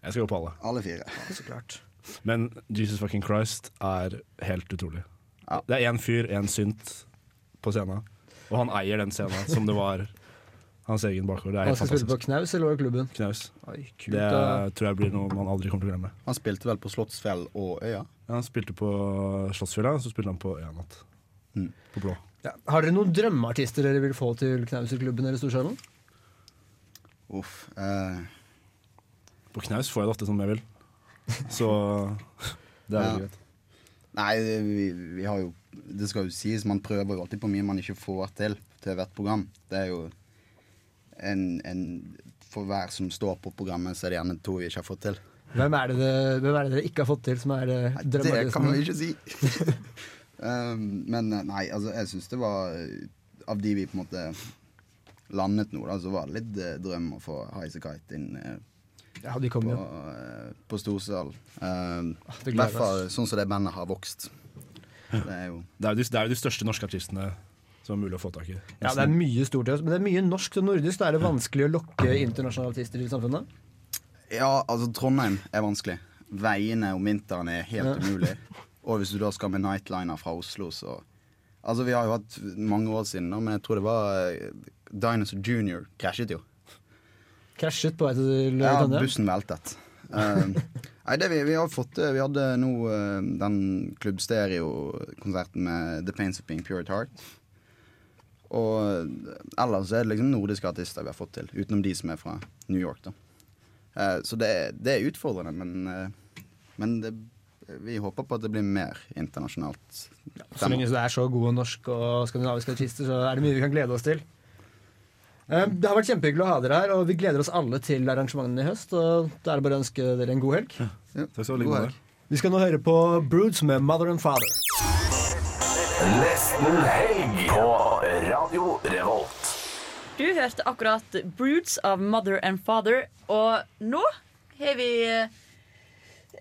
Jeg skal gå på alle. alle fire. Så klart. Men Jesus fucking Christ er helt utrolig. Ja. Det er én fyr, én synt på scenen. Og han eier den scenen som det var hans egen bakgård. Det er Han skal spille på. Knaus eller over klubben? Knaus. Oi, kult, Det da. tror jeg blir noe man aldri kommer til å glemme. Han spilte vel på Slottsfjell og Øya. Ja, han spilte på Slottsfjella, så spilte han på Øya natt. Mm. På blå. Ja. Har dere noen drømmeartister dere vil få til Knauserklubben eller Storsalen? Uff. Eh, På knaus får jeg det ofte som jeg vil. Så det er Ja. veldig greit. nei, vi, vi har jo Det skal jo sies, man prøver jo alltid på mye man ikke får til til hvert program. Det er jo en, en For hver som står på programmet, så er det gjerne to vi ikke har fått til. Hvem er det, det, hvem er det dere ikke har fått til, som er eh, Det kan man vi ikke si. um, men eh, nei, altså, jeg syns det var eh, Av de vi på en måte landet nå, da, så var det litt eh, drøm å få Highasakite inn eh, Ja, de kom på, jo. eh, på Storsal. Um, I hvert fall sånn som det bandet har vokst. Det er jo Det er jo de, det er jo de største norske artistene som er mulig å få tak i. Ja, det er mye stort, men det er mye norsk og nordisk. Da er det vanskelig å lokke internasjonale artister til samfunnet. Ja, altså Trondheim er vanskelig. Veiene om vinteren er helt Ja. umulig. Og hvis du da skal med nightliner fra Oslo, så Altså, vi har jo hatt mange år siden, da, men jeg tror det var eh, Dinosaur Junior krasjet jo. Krasjet på vei til Ja, bussen veltet. Uh, Nei, det vi, vi har fått til Vi hadde nå uh, den Klubb Stereo-konserten med The Pains of Being Pure at Heart. Og eh, ellers er det liksom nordiske artister vi har fått til, utenom de som er fra New York. da Eh, Så det, er- det er utfordrende, men, eh, men det, vi håper på at det blir mer internasjonalt. Så lenge det er så gode norske og skandinaviske artister, så er det mye vi kan glede oss til. Eh, Det har vært kjempehyggelig å ha dere her, og vi gleder oss alle til arrangementene i høst. Og Da er det bare å ønske dere en god helg. Takk skal du ha, God helg. Vi skal nå høre på Broods med Mother and Father. Nesten helg på Radio Revolt. Du hørte akkurat Broods av Mother and Father, og nå har vi eh,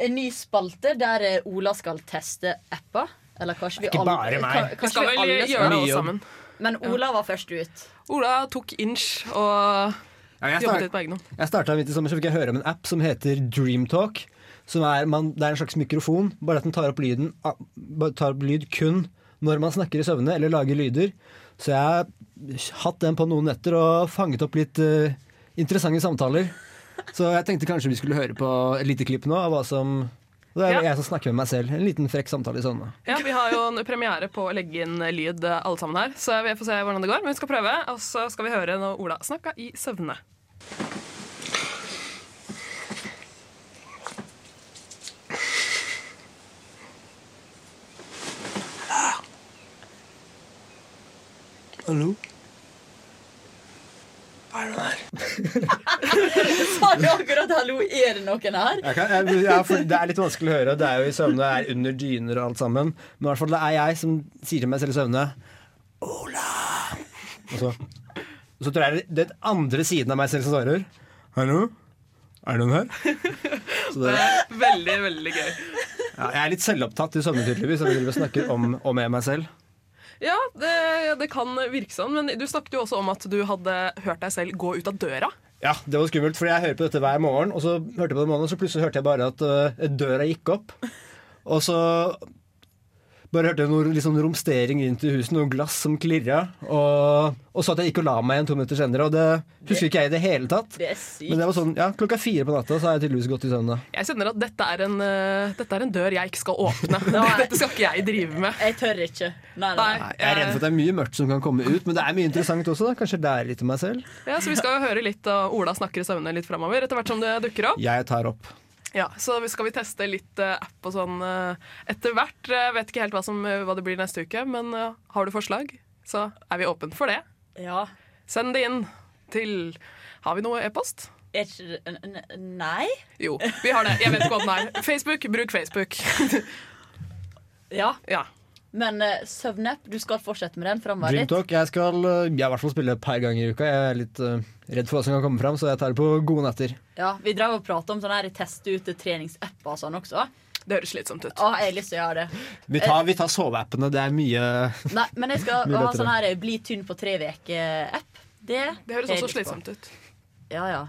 en ny spalte der eh, Ola skal teste apper. Eller kanskje vi Ikke bare meg. Vi kanskje skal vi alle gjøre det alle sammen. Men Ola var først ut. Ola tok inch og jeg jobbet litt på egen hånd. Jeg starta midt i sommer, så fikk jeg høre om en app som heter Dreamtalk. Som er, man, det er en slags mikrofon, bare at den tar opp, lyden, tar opp lyd kun når man snakker i søvne eller lager lyder. Så jeg har hatt den på noen netter og fanget opp litt uh, interessante samtaler. Så jeg tenkte kanskje vi skulle høre på et lite klipp nå av hva som Det er Ja. jeg som snakker med meg selv. En liten frekk samtale i søvne. Ja, Vi har jo en premiere på å legge inn lyd alle sammen her, så vi får se hvordan det går. Men vi skal prøve, og så skal vi høre når Ola snakka i søvne. Hallo? Er det noen Sa du akkurat 'hallo, er det noen her'? Jeg kan, jeg, ja, for det er litt vanskelig å høre. Det er jo i søvne, det er under dyner og alt sammen. Men i hvert fall det er jeg som sier til meg selv i søvne Ola! Og så, og så tror jeg det er den andre siden av meg selv som svarer. Hallo? Er det noen her? Så Det det, er veldig, veldig gøy. ja, jeg er litt selvopptatt i søvne, tydeligvis. Jeg snakker om med meg selv. Ja, det, det kan virke sånn, men du snakket jo også om at du hadde hørt deg selv gå ut av døra. Ja, det var skummelt, for jeg hører på dette hver morgen, og så hørte jeg på det morgenen, og så plutselig hørte jeg bare at uh, døra gikk opp. Og så bare hørte noe liksom romstering rundt i huset, noe glass som klirra. Og, og så at jeg gikk og la meg igjen to minutter senere, og det husker ikke jeg i det hele tatt. Det er sykt. Men det var sånn, ja, klokka fire på natta så har jeg tydeligvis gått i søvn. Jeg kjenner at dette er, en, uh, dette er en dør jeg ikke skal åpne. dette skal ikke jeg drive med. Jeg tør ikke. Nei, nei. Nei, jeg er redd for at det er mye mørkt som kan komme ut, men det er mye interessant også. da. Kanskje lære litt om meg selv. Ja, så Vi skal jo høre litt av Ola snakker i søvne litt framover, etter hvert som det dukker opp. Jeg tar opp. Ja, Så vi skal vi teste litt eh, app og sånn eh, etter hvert. Jeg vet ikke helt hva, som, hva det blir neste uke, men eh, har du forslag, så er vi åpne for det. Ja. Send det inn til Har vi noe e-post? Nei? Jo, vi har det. Jeg vet ikke hva den er. Facebook, bruk Facebook. Ja. ja. Men uh, søvnapp, du skal fortsette med den framover litt? Dreamtalk. Jeg skal øh, jeg i hvert fall spille et par ganger i uka. Jeg er litt uh, redd for hva som kan komme fram, så jeg tar det på gode netter. Ja, Vi drev og prata om sånne her teste ut treningsapper og sånn også. Det høres slitsomt ut. Å, jeg har lyst til å gjøre det. Vi tar, vi tar soveappene. Det er mye Nei, men jeg skal ha sånn her bli tynn på tre uker-app. Det, Det høres også slitsomt ut. Ja, ja.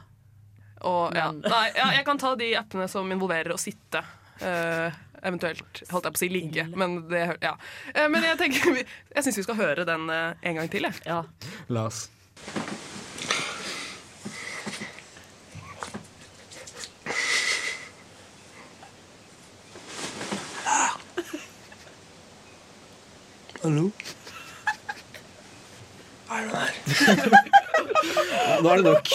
Og, ja. Nei, ja, jeg kan ta de appene som involverer å sitte. eh, eventuelt holdt jeg på å si ligge, men det ja. Eh, men jeg tenker Jeg syns vi skal høre den eh, en gang til, jeg. Ja. La oss. Hallo? der? nå er det nok.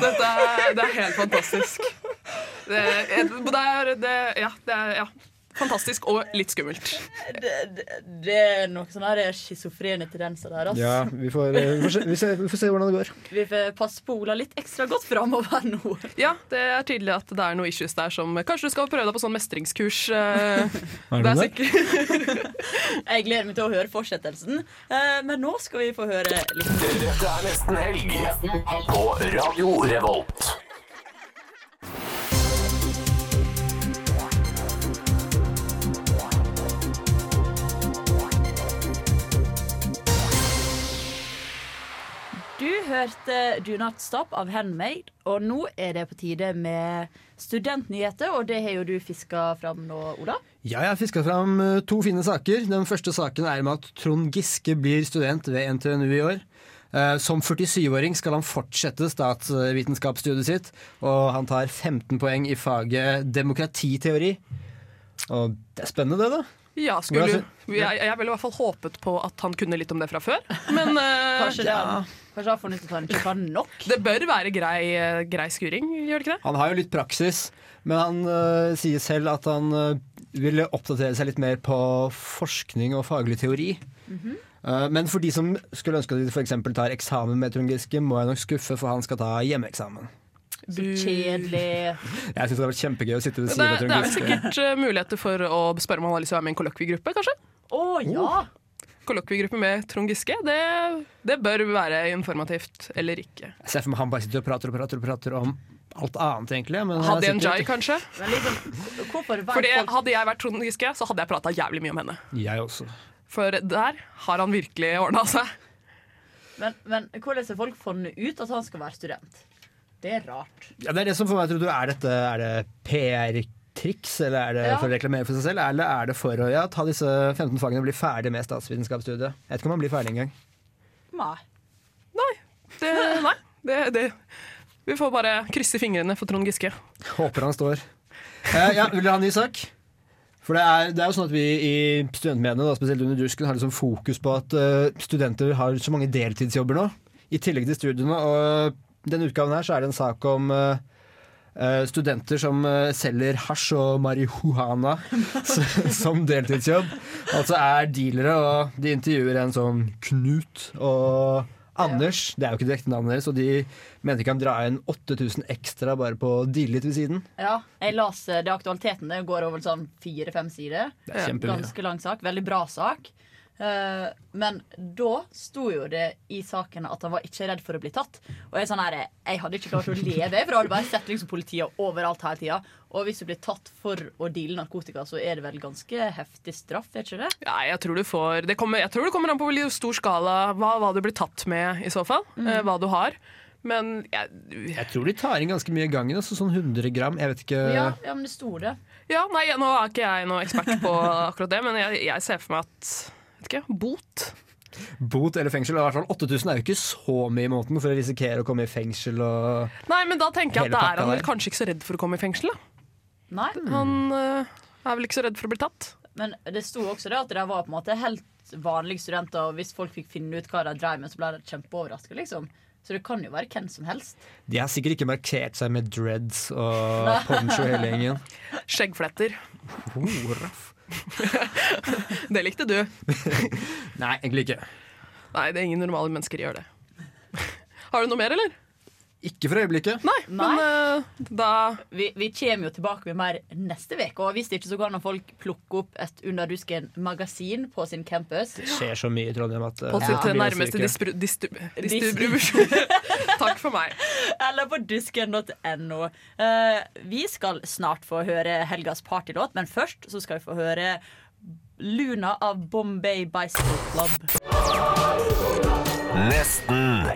Dette er, det er helt fantastisk. Det, er- det er, det, ja, det er ja, fantastisk og litt skummelt. Det, det, det er noen sånne schizofrene tendenser der. Altså. Ja, vi får, eh, vi, får se, vi, ser, vi får se hvordan det går. Vi får passe på Ola litt ekstra godt framover nå. Ja, det er tydelig at det er noe issues der som Kanskje du skal prøve deg på sånn mestringskurs. eh, det det er sikkert Jeg gleder meg til å høre fortsettelsen. Eh, men nå skal vi få høre litt Dette er nesten helg på Radio Revolt. Hørte Do Not Stop av Handmade, og nå er det på tide med studentnyheter, og det har jo du fiska fram nå, Ola. Ja, jeg har fiska fram eh, to fine saker. Den første saken er med at Trond Giske blir student ved NTNU i år. Eh, Som 47-åring skal han fortsette statsvitenskapsstudiet sitt, og han tar 15 poeng i faget demokratiteori. Og det er spennende, det, da. Ja, skulle, jeg, jeg ville i hvert fall håpet på at han kunne litt om det fra før. Men uh, Kanskje det ja. Kanskje han funnet ut at han ikke kan nok? det bør være grei, eh, grei skuring, gjør det ikke det? Han har jo litt praksis, men han uh, sier selv at han uh, ville oppdatere seg litt mer på forskning og faglig teori. Mhm. Uh, men for de som skulle ønske at de f.eks. tar eksamen med Trond Giske, må jeg nok skuffe, for han skal ta hjemmeeksamen. Kjedelig. Jeg syns det har vært kjempegøy å sitte ved siden av det Trond er Det er sikkert eh, muligheter for å spørre om han har lyst til å være med i en kollokviegruppe, kanskje? Å ja! Kollokviegruppe med Trond Giske, det, det bør være informativt eller ikke. Jeg ser for meg han bare sitter og prater og prater og prater om alt annet, egentlig. Men han er Hadia kanskje? Men liksom, Fordi Hadde jeg vært Trond Giske, så hadde jeg prata jævlig mye om henne. Jeg også. For der har han virkelig ordna seg. men, men hvordan har folk funnet ut at han skal være student? Det er rart. Ja, det er det som får meg til å tro. Er dette er det PR-triks, eller er det Ja. for å reklamere for seg selv? Eller er det for å ja, ta disse 15 fagene og bli ferdig med statsvitenskapsstudiet? Jeg vet ikke om man blir ferdig engang. Nei. Det, nei, det, det Vi får bare krysse fingrene for Trond Giske. Håper han står. Eh, ja, vil dere ha en ny sak? For det er, det er jo sånn at vi i studentmediene, da, spesielt under Dusken, har liksom fokus på at uh, studenter har så mange deltidsjobber nå, i tillegg til studiene. Og denne utgaven her så er det en sak om uh, studenter som eh, selger hasj og marihuana som deltidsjobb. Altså er dealere, og de intervjuer en sånn Knut og Anders. Det er jo ikke direkte navnet deres, og de mener de kan dra inn 8000 ekstra bare på å deale litt ved siden. Ja, jeg las det aktualiteten. Det går over sånn fire-fem sider. Det er. Ganske lang sak. Veldig bra sak. Eh, men da sto jo det i saken at han var ikke redd for å bli tatt. Og jeg, er sånn her, jeg hadde ikke klart å leve, for jeg hadde bare sett liksom politiet overalt hele tida. Og hvis du blir tatt for å deale narkotika, så er det vel ganske heftig straff, er ikke det? Ja, jeg tror du får det kommer, Jeg tror det kommer an på veldig stor skala hva, hva du blir tatt med, i så fall. Mm. eh, hva du har. Men jeg, Jeg tror de tar inn ganske mye i gangen, altså sånn 100 gram. Jeg vet ikke Ja, ja men det sto det. Ja, nei, Nå er ikke jeg noen ekspert på akkurat det, men jeg, jeg ser for meg at vet ikke, bot. Bot eller fengsel. I hvert fall 8000 er jo ikke så mye i måneden for å risikere å komme i fengsel og Nei, men da tenker jeg at da er han vel kanskje ikke så redd for å komme i fengsel. da. Nei. Han øh, er vel ikke så redd for å bli tatt. Men det sto også det at de var på en måte helt vanlige studenter, og hvis folk fikk finne ut hva de drev med, så ble de kjempeoverraska, liksom. Så det kan jo være hvem som helst. De har sikkert ikke markert seg med dreads og poncho hele gjengen. Skjeggfletter. Oh, raff. Det likte du. Nei, egentlig ikke. Nei, det er ingen normale mennesker gjør det. Har du noe mer, eller? Ikke for øyeblikket. Nei, men uh, da Vi, vi kommer jo tilbake med mer neste uke, og hvis ikke så kan folk plukke opp et Under dusken-magasin på sin campus. Det skjer så mye i Trondheim at eh, På det sitt ja. nærmeste distribusjon. Takk for meg. Eller på dusken.no. Uh, vi skal snart få høre helgas partylåt, men først så skal vi få høre Luna av Bombay Bicycle Club. Nesten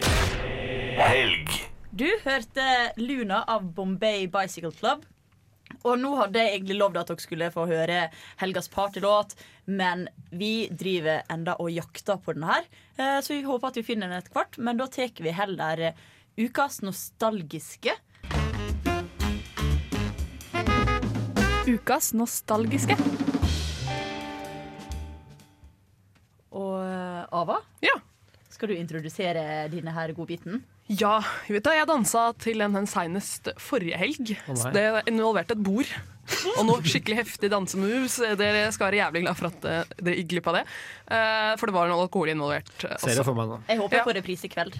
helg. Du hørte Luna av Bombay Bicycle Club. Og nå hadde jeg egentlig lovd at dere skulle få høre helgas partylåt, men vi driver enda og jakter på den her, eh, så vi håper at vi finner den etter hvert. Men da tar vi heller eh, ukas nostalgiske. Ukas nostalgiske. Og eh, Ava, Ja. skal du introdusere denne her godbiten? Ja, vet du, jeg dansa til den senest forrige helg. Oh, det involverte et bord. Og noe skikkelig heftig dansemoves. Dere skal være jævlig glad for at eh, dere gikk glipp av det. Eh, for det var noe alkohol involvert. Også. Ser det for meg nå. Jeg håper Ja. på reprise i kveld.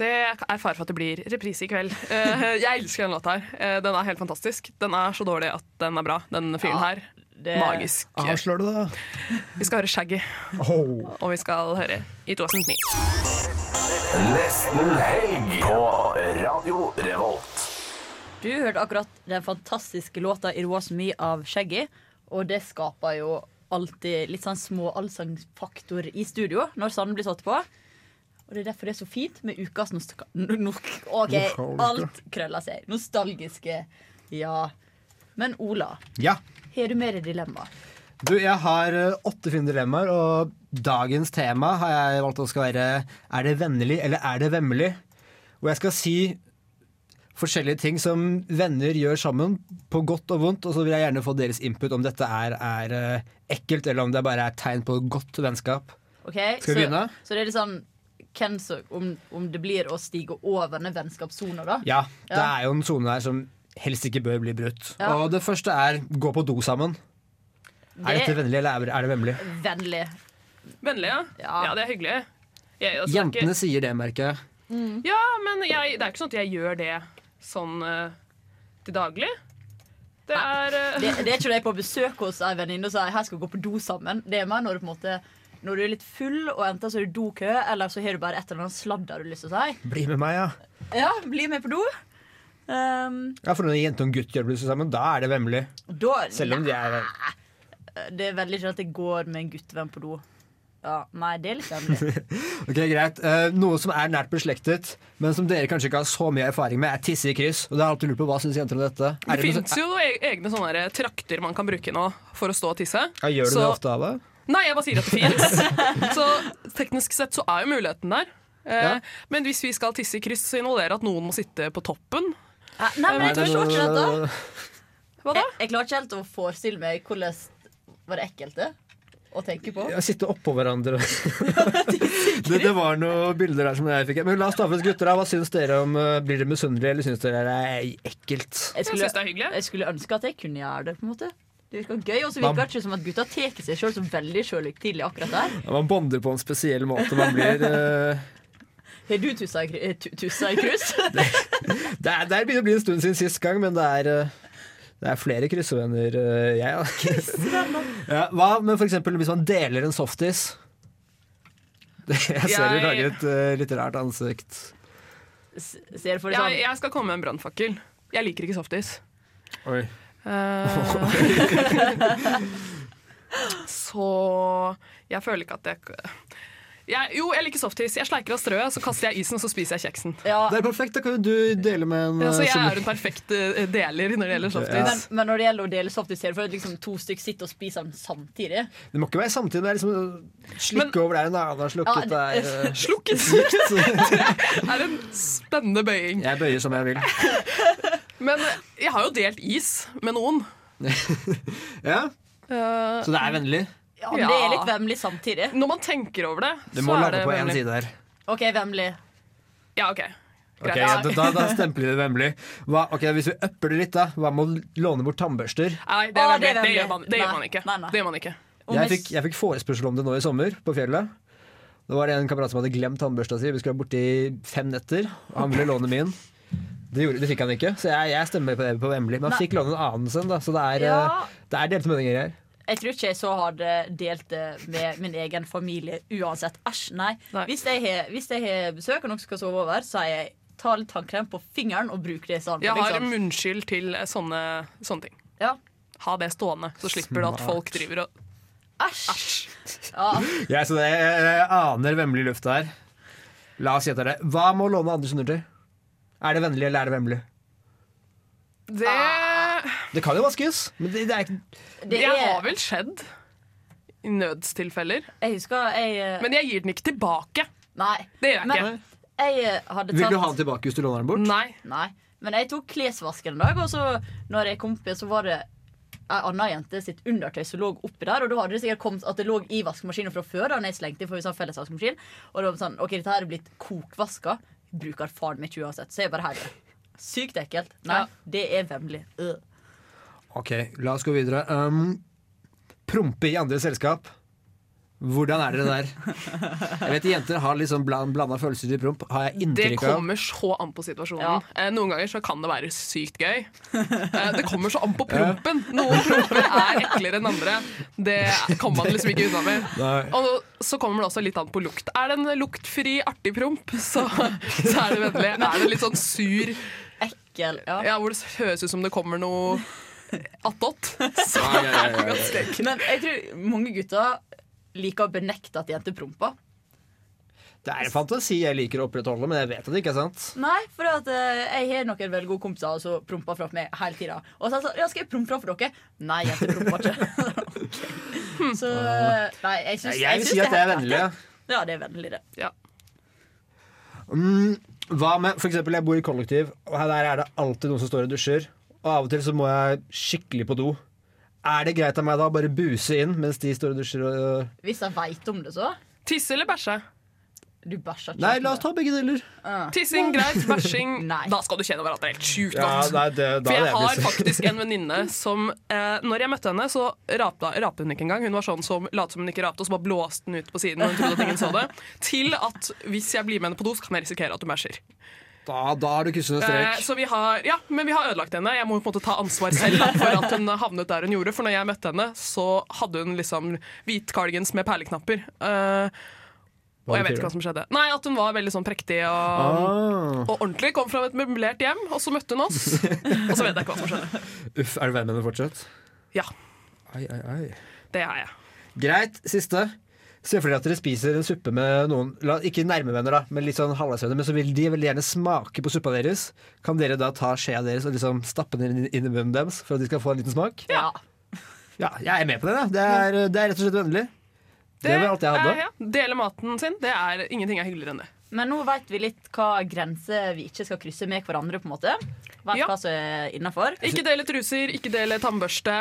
Det er fare for at det blir reprise i kveld. Eh, jeg elsker den låta her. Eh, den er helt fantastisk. Den er så dårlig at den er bra. Den fyren Ja, her. det- Magisk. Avslør du det? Vi skal høre Shaggy. Oh. Og vi skal høre i 2009. Nesten helg på Radio Revolt. Du hørte akkurat den fantastiske låta 'It Was Me' av Shaggy. Og det skaper jo alltid litt sånn små allsangfaktor i studio når sanden blir satt på. Og det er derfor det er så fint med ukas nostalgi... OK, alt krøller seg. Nostalgiske. Ja. Men Ola, Ja. har du mer dilemma? Du, jeg har eh, åtte fine dilemmaer, og dagens tema har jeg valgt å skal være Er det vennlig eller er det vemmelig? Og jeg skal si forskjellige ting som venner gjør sammen, på godt og vondt. Og så vil jeg gjerne få deres input om dette er, er eh, ekkelt, eller om det bare er tegn på godt vennskap. Okay, Skal vi begynne? Så, så det er litt sånn som, om, om det blir å stige over denne vennskapssona, da? Ja, det Ja. er jo en sone her som helst ikke bør bli brutt. Ja. Og det første er gå på do sammen. Er dette vennlig, eller er det vemmelig? Vennlig. Vennlig, ja. ja. det er hyggelig. Jeg, altså, det Jentene sier det, merker jeg. Mm. Ja, men jeg, det er ikke sånn at jeg gjør det sånn uh, til daglig. Det er uh... Det, det er ikke det jeg på besøk hos ei venninne og sier her skal vi gå på do sammen. Det er mer når du på en måte når du er litt full, og enten så er det dokø, eller så har du bare et eller annet sladder du har lyst til å si. Bli med meg, ja. Ja, bli med på do. Um, ja for når en jente og en gutt gjør det sammen, da er det vemmelig. Selv om de er Det er veldig sjelden at jeg går med en guttevenn på do. Ja, Nei, det er litt vemmelig. Ok, greit. Uh, noe som er nært beslektet, men som dere kanskje ikke har så mye erfaring med, er tisse i kryss. Og det har alltid lurt på, Hva syns jenter om dette? Det Er det fins jo e- egne sånne trakter man kan bruke nå for å stå og tisse. ja, gjør du Så- det ofte av det? Nei, jeg bare sier at det fins. så teknisk sett så er jo muligheten der. Uh, Ja. Men hvis vi skal tisse i kryss, så involverer det at noen må sitte på toppen. Nei, men jeg tror ikke dette. Hva da? Jeg, jeg klarer ikke helt å forestille meg hvordan var det ekkelt det å tenke på. Ja, sitte oppå hverandre. det, det var noen bilder der som jeg fikk. Men la oss ta for oss gutter. Hva syns dere om eh, Blir dere misunnelige, eller syns dere det er ekkelt? Jeg skulle, jeg skulle ønske at jeg kunne gjøre det. på en måte Det virker gøy, Og så virker det ikke som at gutta tar seg sjøl så veldig sjølhøytidelig akkurat der. Ja, man bonder på en spesiell måte. Man blir eh, Har du tussa i, eh, tussa i krus? det, er, det er begynner å bli en stund siden sist gang, men det er eh, det er flere kryssevenner, eh, jeg. Ja. ja, hva med eksempel hvis man deler en softis? Jeg ser du lager et uh, litt rart ansikt. Ser for deg Jeg, sånn jeg skal komme med en brannfakkel. Jeg liker ikke softis. Oi. Uh, så jeg føler ikke at jeg jeg, Jo, jeg liker softis. Jeg sleiker av strøet, så kaster jeg isen, og så spiser jeg kjeksen. Det er perfekt, da kan jo du dele med en Ja, så eh, jeg er en perfekt eh, deler når det gjelder softis. Ja. men, men når det gjelder å dele softis, ser du for deg at liksom to stykker sitter og spiser den samtidig? Det må ikke være samtidig. Det er liksom slukke over der en annen har slukket. Ja, det er, eh, Slukket! det er en spennende bøying. Jeg bøyer som jeg vil. Men jeg har jo delt is med noen. Ja, Så det er vennlig? Ja, men det er litt vemmelig samtidig. Når man tenker over det, Du så er lande det på én vemmelig. side her. OK, vemmelig. Ja, OK. Ok, Greit. ja, da, da stempler vi det vemmelig. Hva, ok, Hvis vi upper det litt, da. Hva med å låne bort tannbørster? Nei, det, Å, er det er det, vemmelig. gjør man, det gjør man ikke. Nei, nei. Det gjør man ikke. Jeg fikk, jeg fikk forespørsel om det nå i sommer, på fjellet. Da var det en kamerat som hadde glemt tannbørsta si. Vi skulle være borte i fem netter, og han ville låne min. Det, gjorde, det fikk han ikke, så jeg, jeg stemmer på det på vemmelig. Men han Nei. fikk låne en annen sin, da, så det er, Ja. eh, det er delte meninger her. Jeg tror ikke jeg så hadde delt det med min egen familie uansett. Æsj, nei. Hvis jeg har- hvis jeg har besøk og noen skal sove over, så er jeg ta litt tannkrem på fingeren og bruk det sånn. Jeg har liksom. munnskyld til sånne, sånne ting. Ja. Ha det stående, så slipper du at folk driver og Æsj! Ja. Jeg, så det, jeg, jeg aner vemmelig luft her. La oss gjette det. Hva med å låne Anders undertøy? Er det vennlig, eller er det vemmelig? Det, Det kan jo vaskes, men det, det er ikke Det det er- har vel skjedd. I nødstilfeller. Jeg husker jeg eh, Men jeg gir den ikke tilbake. Nei. Det gjør jeg Men ikke. jeg eh, hadde tatt Vil du ha den tilbake hvis du låner den bort? Nei. Nei. Men jeg tok klesvasken en dag, og så når jeg kom opp så var det ei anna jente sitt undertøy som lå oppi der. Og da hadde det sikkert kommet at det lå i vaskemaskinen fra før. Da når jeg slengte, for vi har fellesvaskemaskin. Og da var det sånn, ok, dette her er blitt kokvaska. Bruker faren min ikke uansett. Så jeg bare her. Sykt ekkelt. Nei, Ja. det er vemmelig. Øh. Ok, la oss gå videre. Um, prompe i andre selskap. Hvordan er dere der? Jeg vet Jenter har litt sånn bland, blanda følelser til promp. Har jeg Det inntrykk av. kommer så an på situasjonen. Eh, Noen ganger så kan det være sykt gøy. Eh, Det kommer så an på prompen. Noen promper er eklere enn andre. Det kan man liksom ikke unna med. Og så kommer det også litt an på lukt. Er det en luktfri, artig promp, så, så er det vennlig. Er det litt sånn sur, Ekkel. Ja. ja, hvor det høres ut som det kommer noe attåt, så Ja, ja, ja. Men jeg tror mange gutter liker å benekte at jenter promper. Det er en fantasi jeg liker å opprettholde, men jeg vet at det ikke er sant. Nei, for at, uh, jeg har noen veldig gode kompiser som promper fra meg hele tida. Og så jeg sånn, ja, skal jeg prompe fra for dere? Nei, jenter promper ikke. okay. Så Nei, jeg syns Jeg vil si at det er vennlig. ja. det er vennlig, det. Ja. Mm, hva med for eksempel jeg bor i kollektiv, og her er det alltid noen som står og dusjer. Og av og til så må jeg skikkelig på do. Er det greit av meg da å bare buse inn mens de står og dusjer? Og... Hvis jeg veit om det, så. Tisse eller bæsje? Du bæsjer ikke. Nei, la oss ta begge deler. Tissing, greit. Bæsjing Da skal du kjenne hverandre helt sjukt Ja, godt. nei, det, For jeg har faktisk en venninne som eh, Når jeg møtte henne, så rapte, rapte hun ikke engang. Hun var sånn som lot som hun ikke rapte, og så bare blåste den ut på siden. Og hun trodde at ingen så det Til at hvis jeg blir med henne på do, så kan jeg risikere at hun bæsjer. Da, da har du kryssende Eh, strek. så vi har, ja, men vi har ødelagt henne. Jeg må på en måte ta ansvar selv da, for at hun havnet der hun gjorde. For når jeg møtte henne, så hadde hun liksom hvit cardigans med perleknapper. Eh, og jeg vet ikke hva som skjedde. Nei, At hun var veldig sånn prektig og, Ah. og ordentlig. Kom fra et møblert hjem, og så møtte hun oss. Og så vet jeg ikke hva som skjedde. Uff, er du venn med henne fortsatt? Ja. Ai, ai, ai. Det er jeg. Greit, siste. Se for dere at dere spiser en suppe med noen la, Ikke nærmevenner, da, men litt sånn halvveisvenner. Men så vil de veldig gjerne smake på suppa deres. Kan dere da ta skjea deres og liksom stappe den inn, inn i munnen deres for at de skal få en liten smak? Ja. Ja, jeg er med på det. da Det er, det er rett og slett vennlig. Det var alt jeg hadde. Ja, ja, Dele maten sin. Det er Ingenting er hyggeligere enn det. Men nå veit vi litt hva grenser vi ikke skal krysse med hverandre. på en måte Vet Ja. hva som er innafor. Ikke dele truser, ikke dele tannbørste.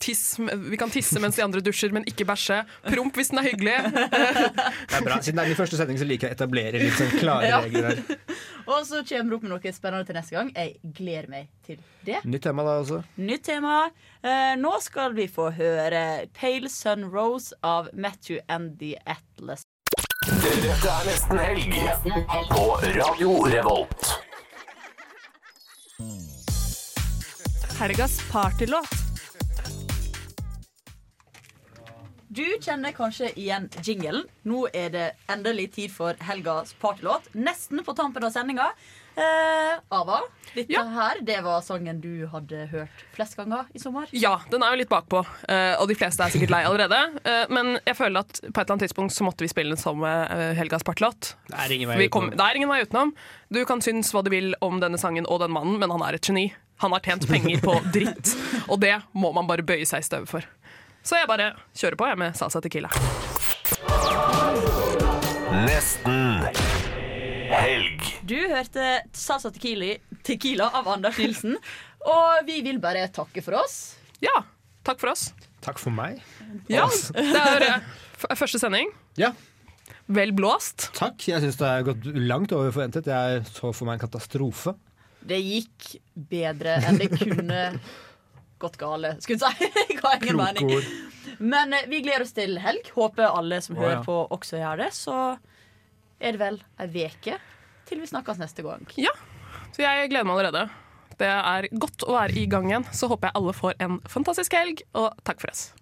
Tiss, vi kan tisse mens de andre dusjer, men ikke bæsje. Promp hvis den er hyggelig. Det er bra. Siden det er min første sending, så liker jeg å etablere litt sånn klare Ja. regler her. Og så kommer det opp med noe spennende til neste gang. Jeg gleder meg til det. Nytt tema da også. Nytt tema. Eh, nå skal vi få høre Pale Sun Rose av Matthew and the Atlas. Dette er nesten helg på Radio Revolt. Helgas partylåt. Du kjenner kanskje igjen jinglen. Nå er det endelig tid for helgas partylåt. Nesten på tampen av sendinga. Eh, Ava, dette her det var sangen du hadde hørt flest ganger i sommer. Ja, den er jo litt bakpå, eh, og de fleste er sikkert lei allerede. eh, Men jeg føler at på et eller annet tidspunkt så måtte vi spille den som eh, Helgas partlåt. Det er ingen vei utenom. det er ingen vei utenom. Du kan synes hva du vil om denne sangen og den mannen, men han er et geni. Han har tjent penger på dritt, og det må man bare bøye seg i støvet for. Så jeg bare kjører på jeg med salsa tequila. Nesten. Du hørte Salsa tequila, tequila av Anders Nilsen. Og vi vil bare takke for oss. Ja, takk for oss. Takk for meg. Ja, det er eh, første sending. Ja. Vel blåst. Takk. Jeg syns det har gått langt over forventet. Jeg så for meg en katastrofe. Det gikk bedre enn det kunne gått gale, skulle jeg si. Ga ingen Kloke mening. ord. Men eh, vi gleder oss til helg. Håper alle som hører ja. på, også gjør det. Så er det vel ei veke til vi snakkes neste gang. Ja, så jeg gleder meg allerede. Det er godt å være i gang igjen. Så håper jeg alle får en fantastisk helg, og takk for oss.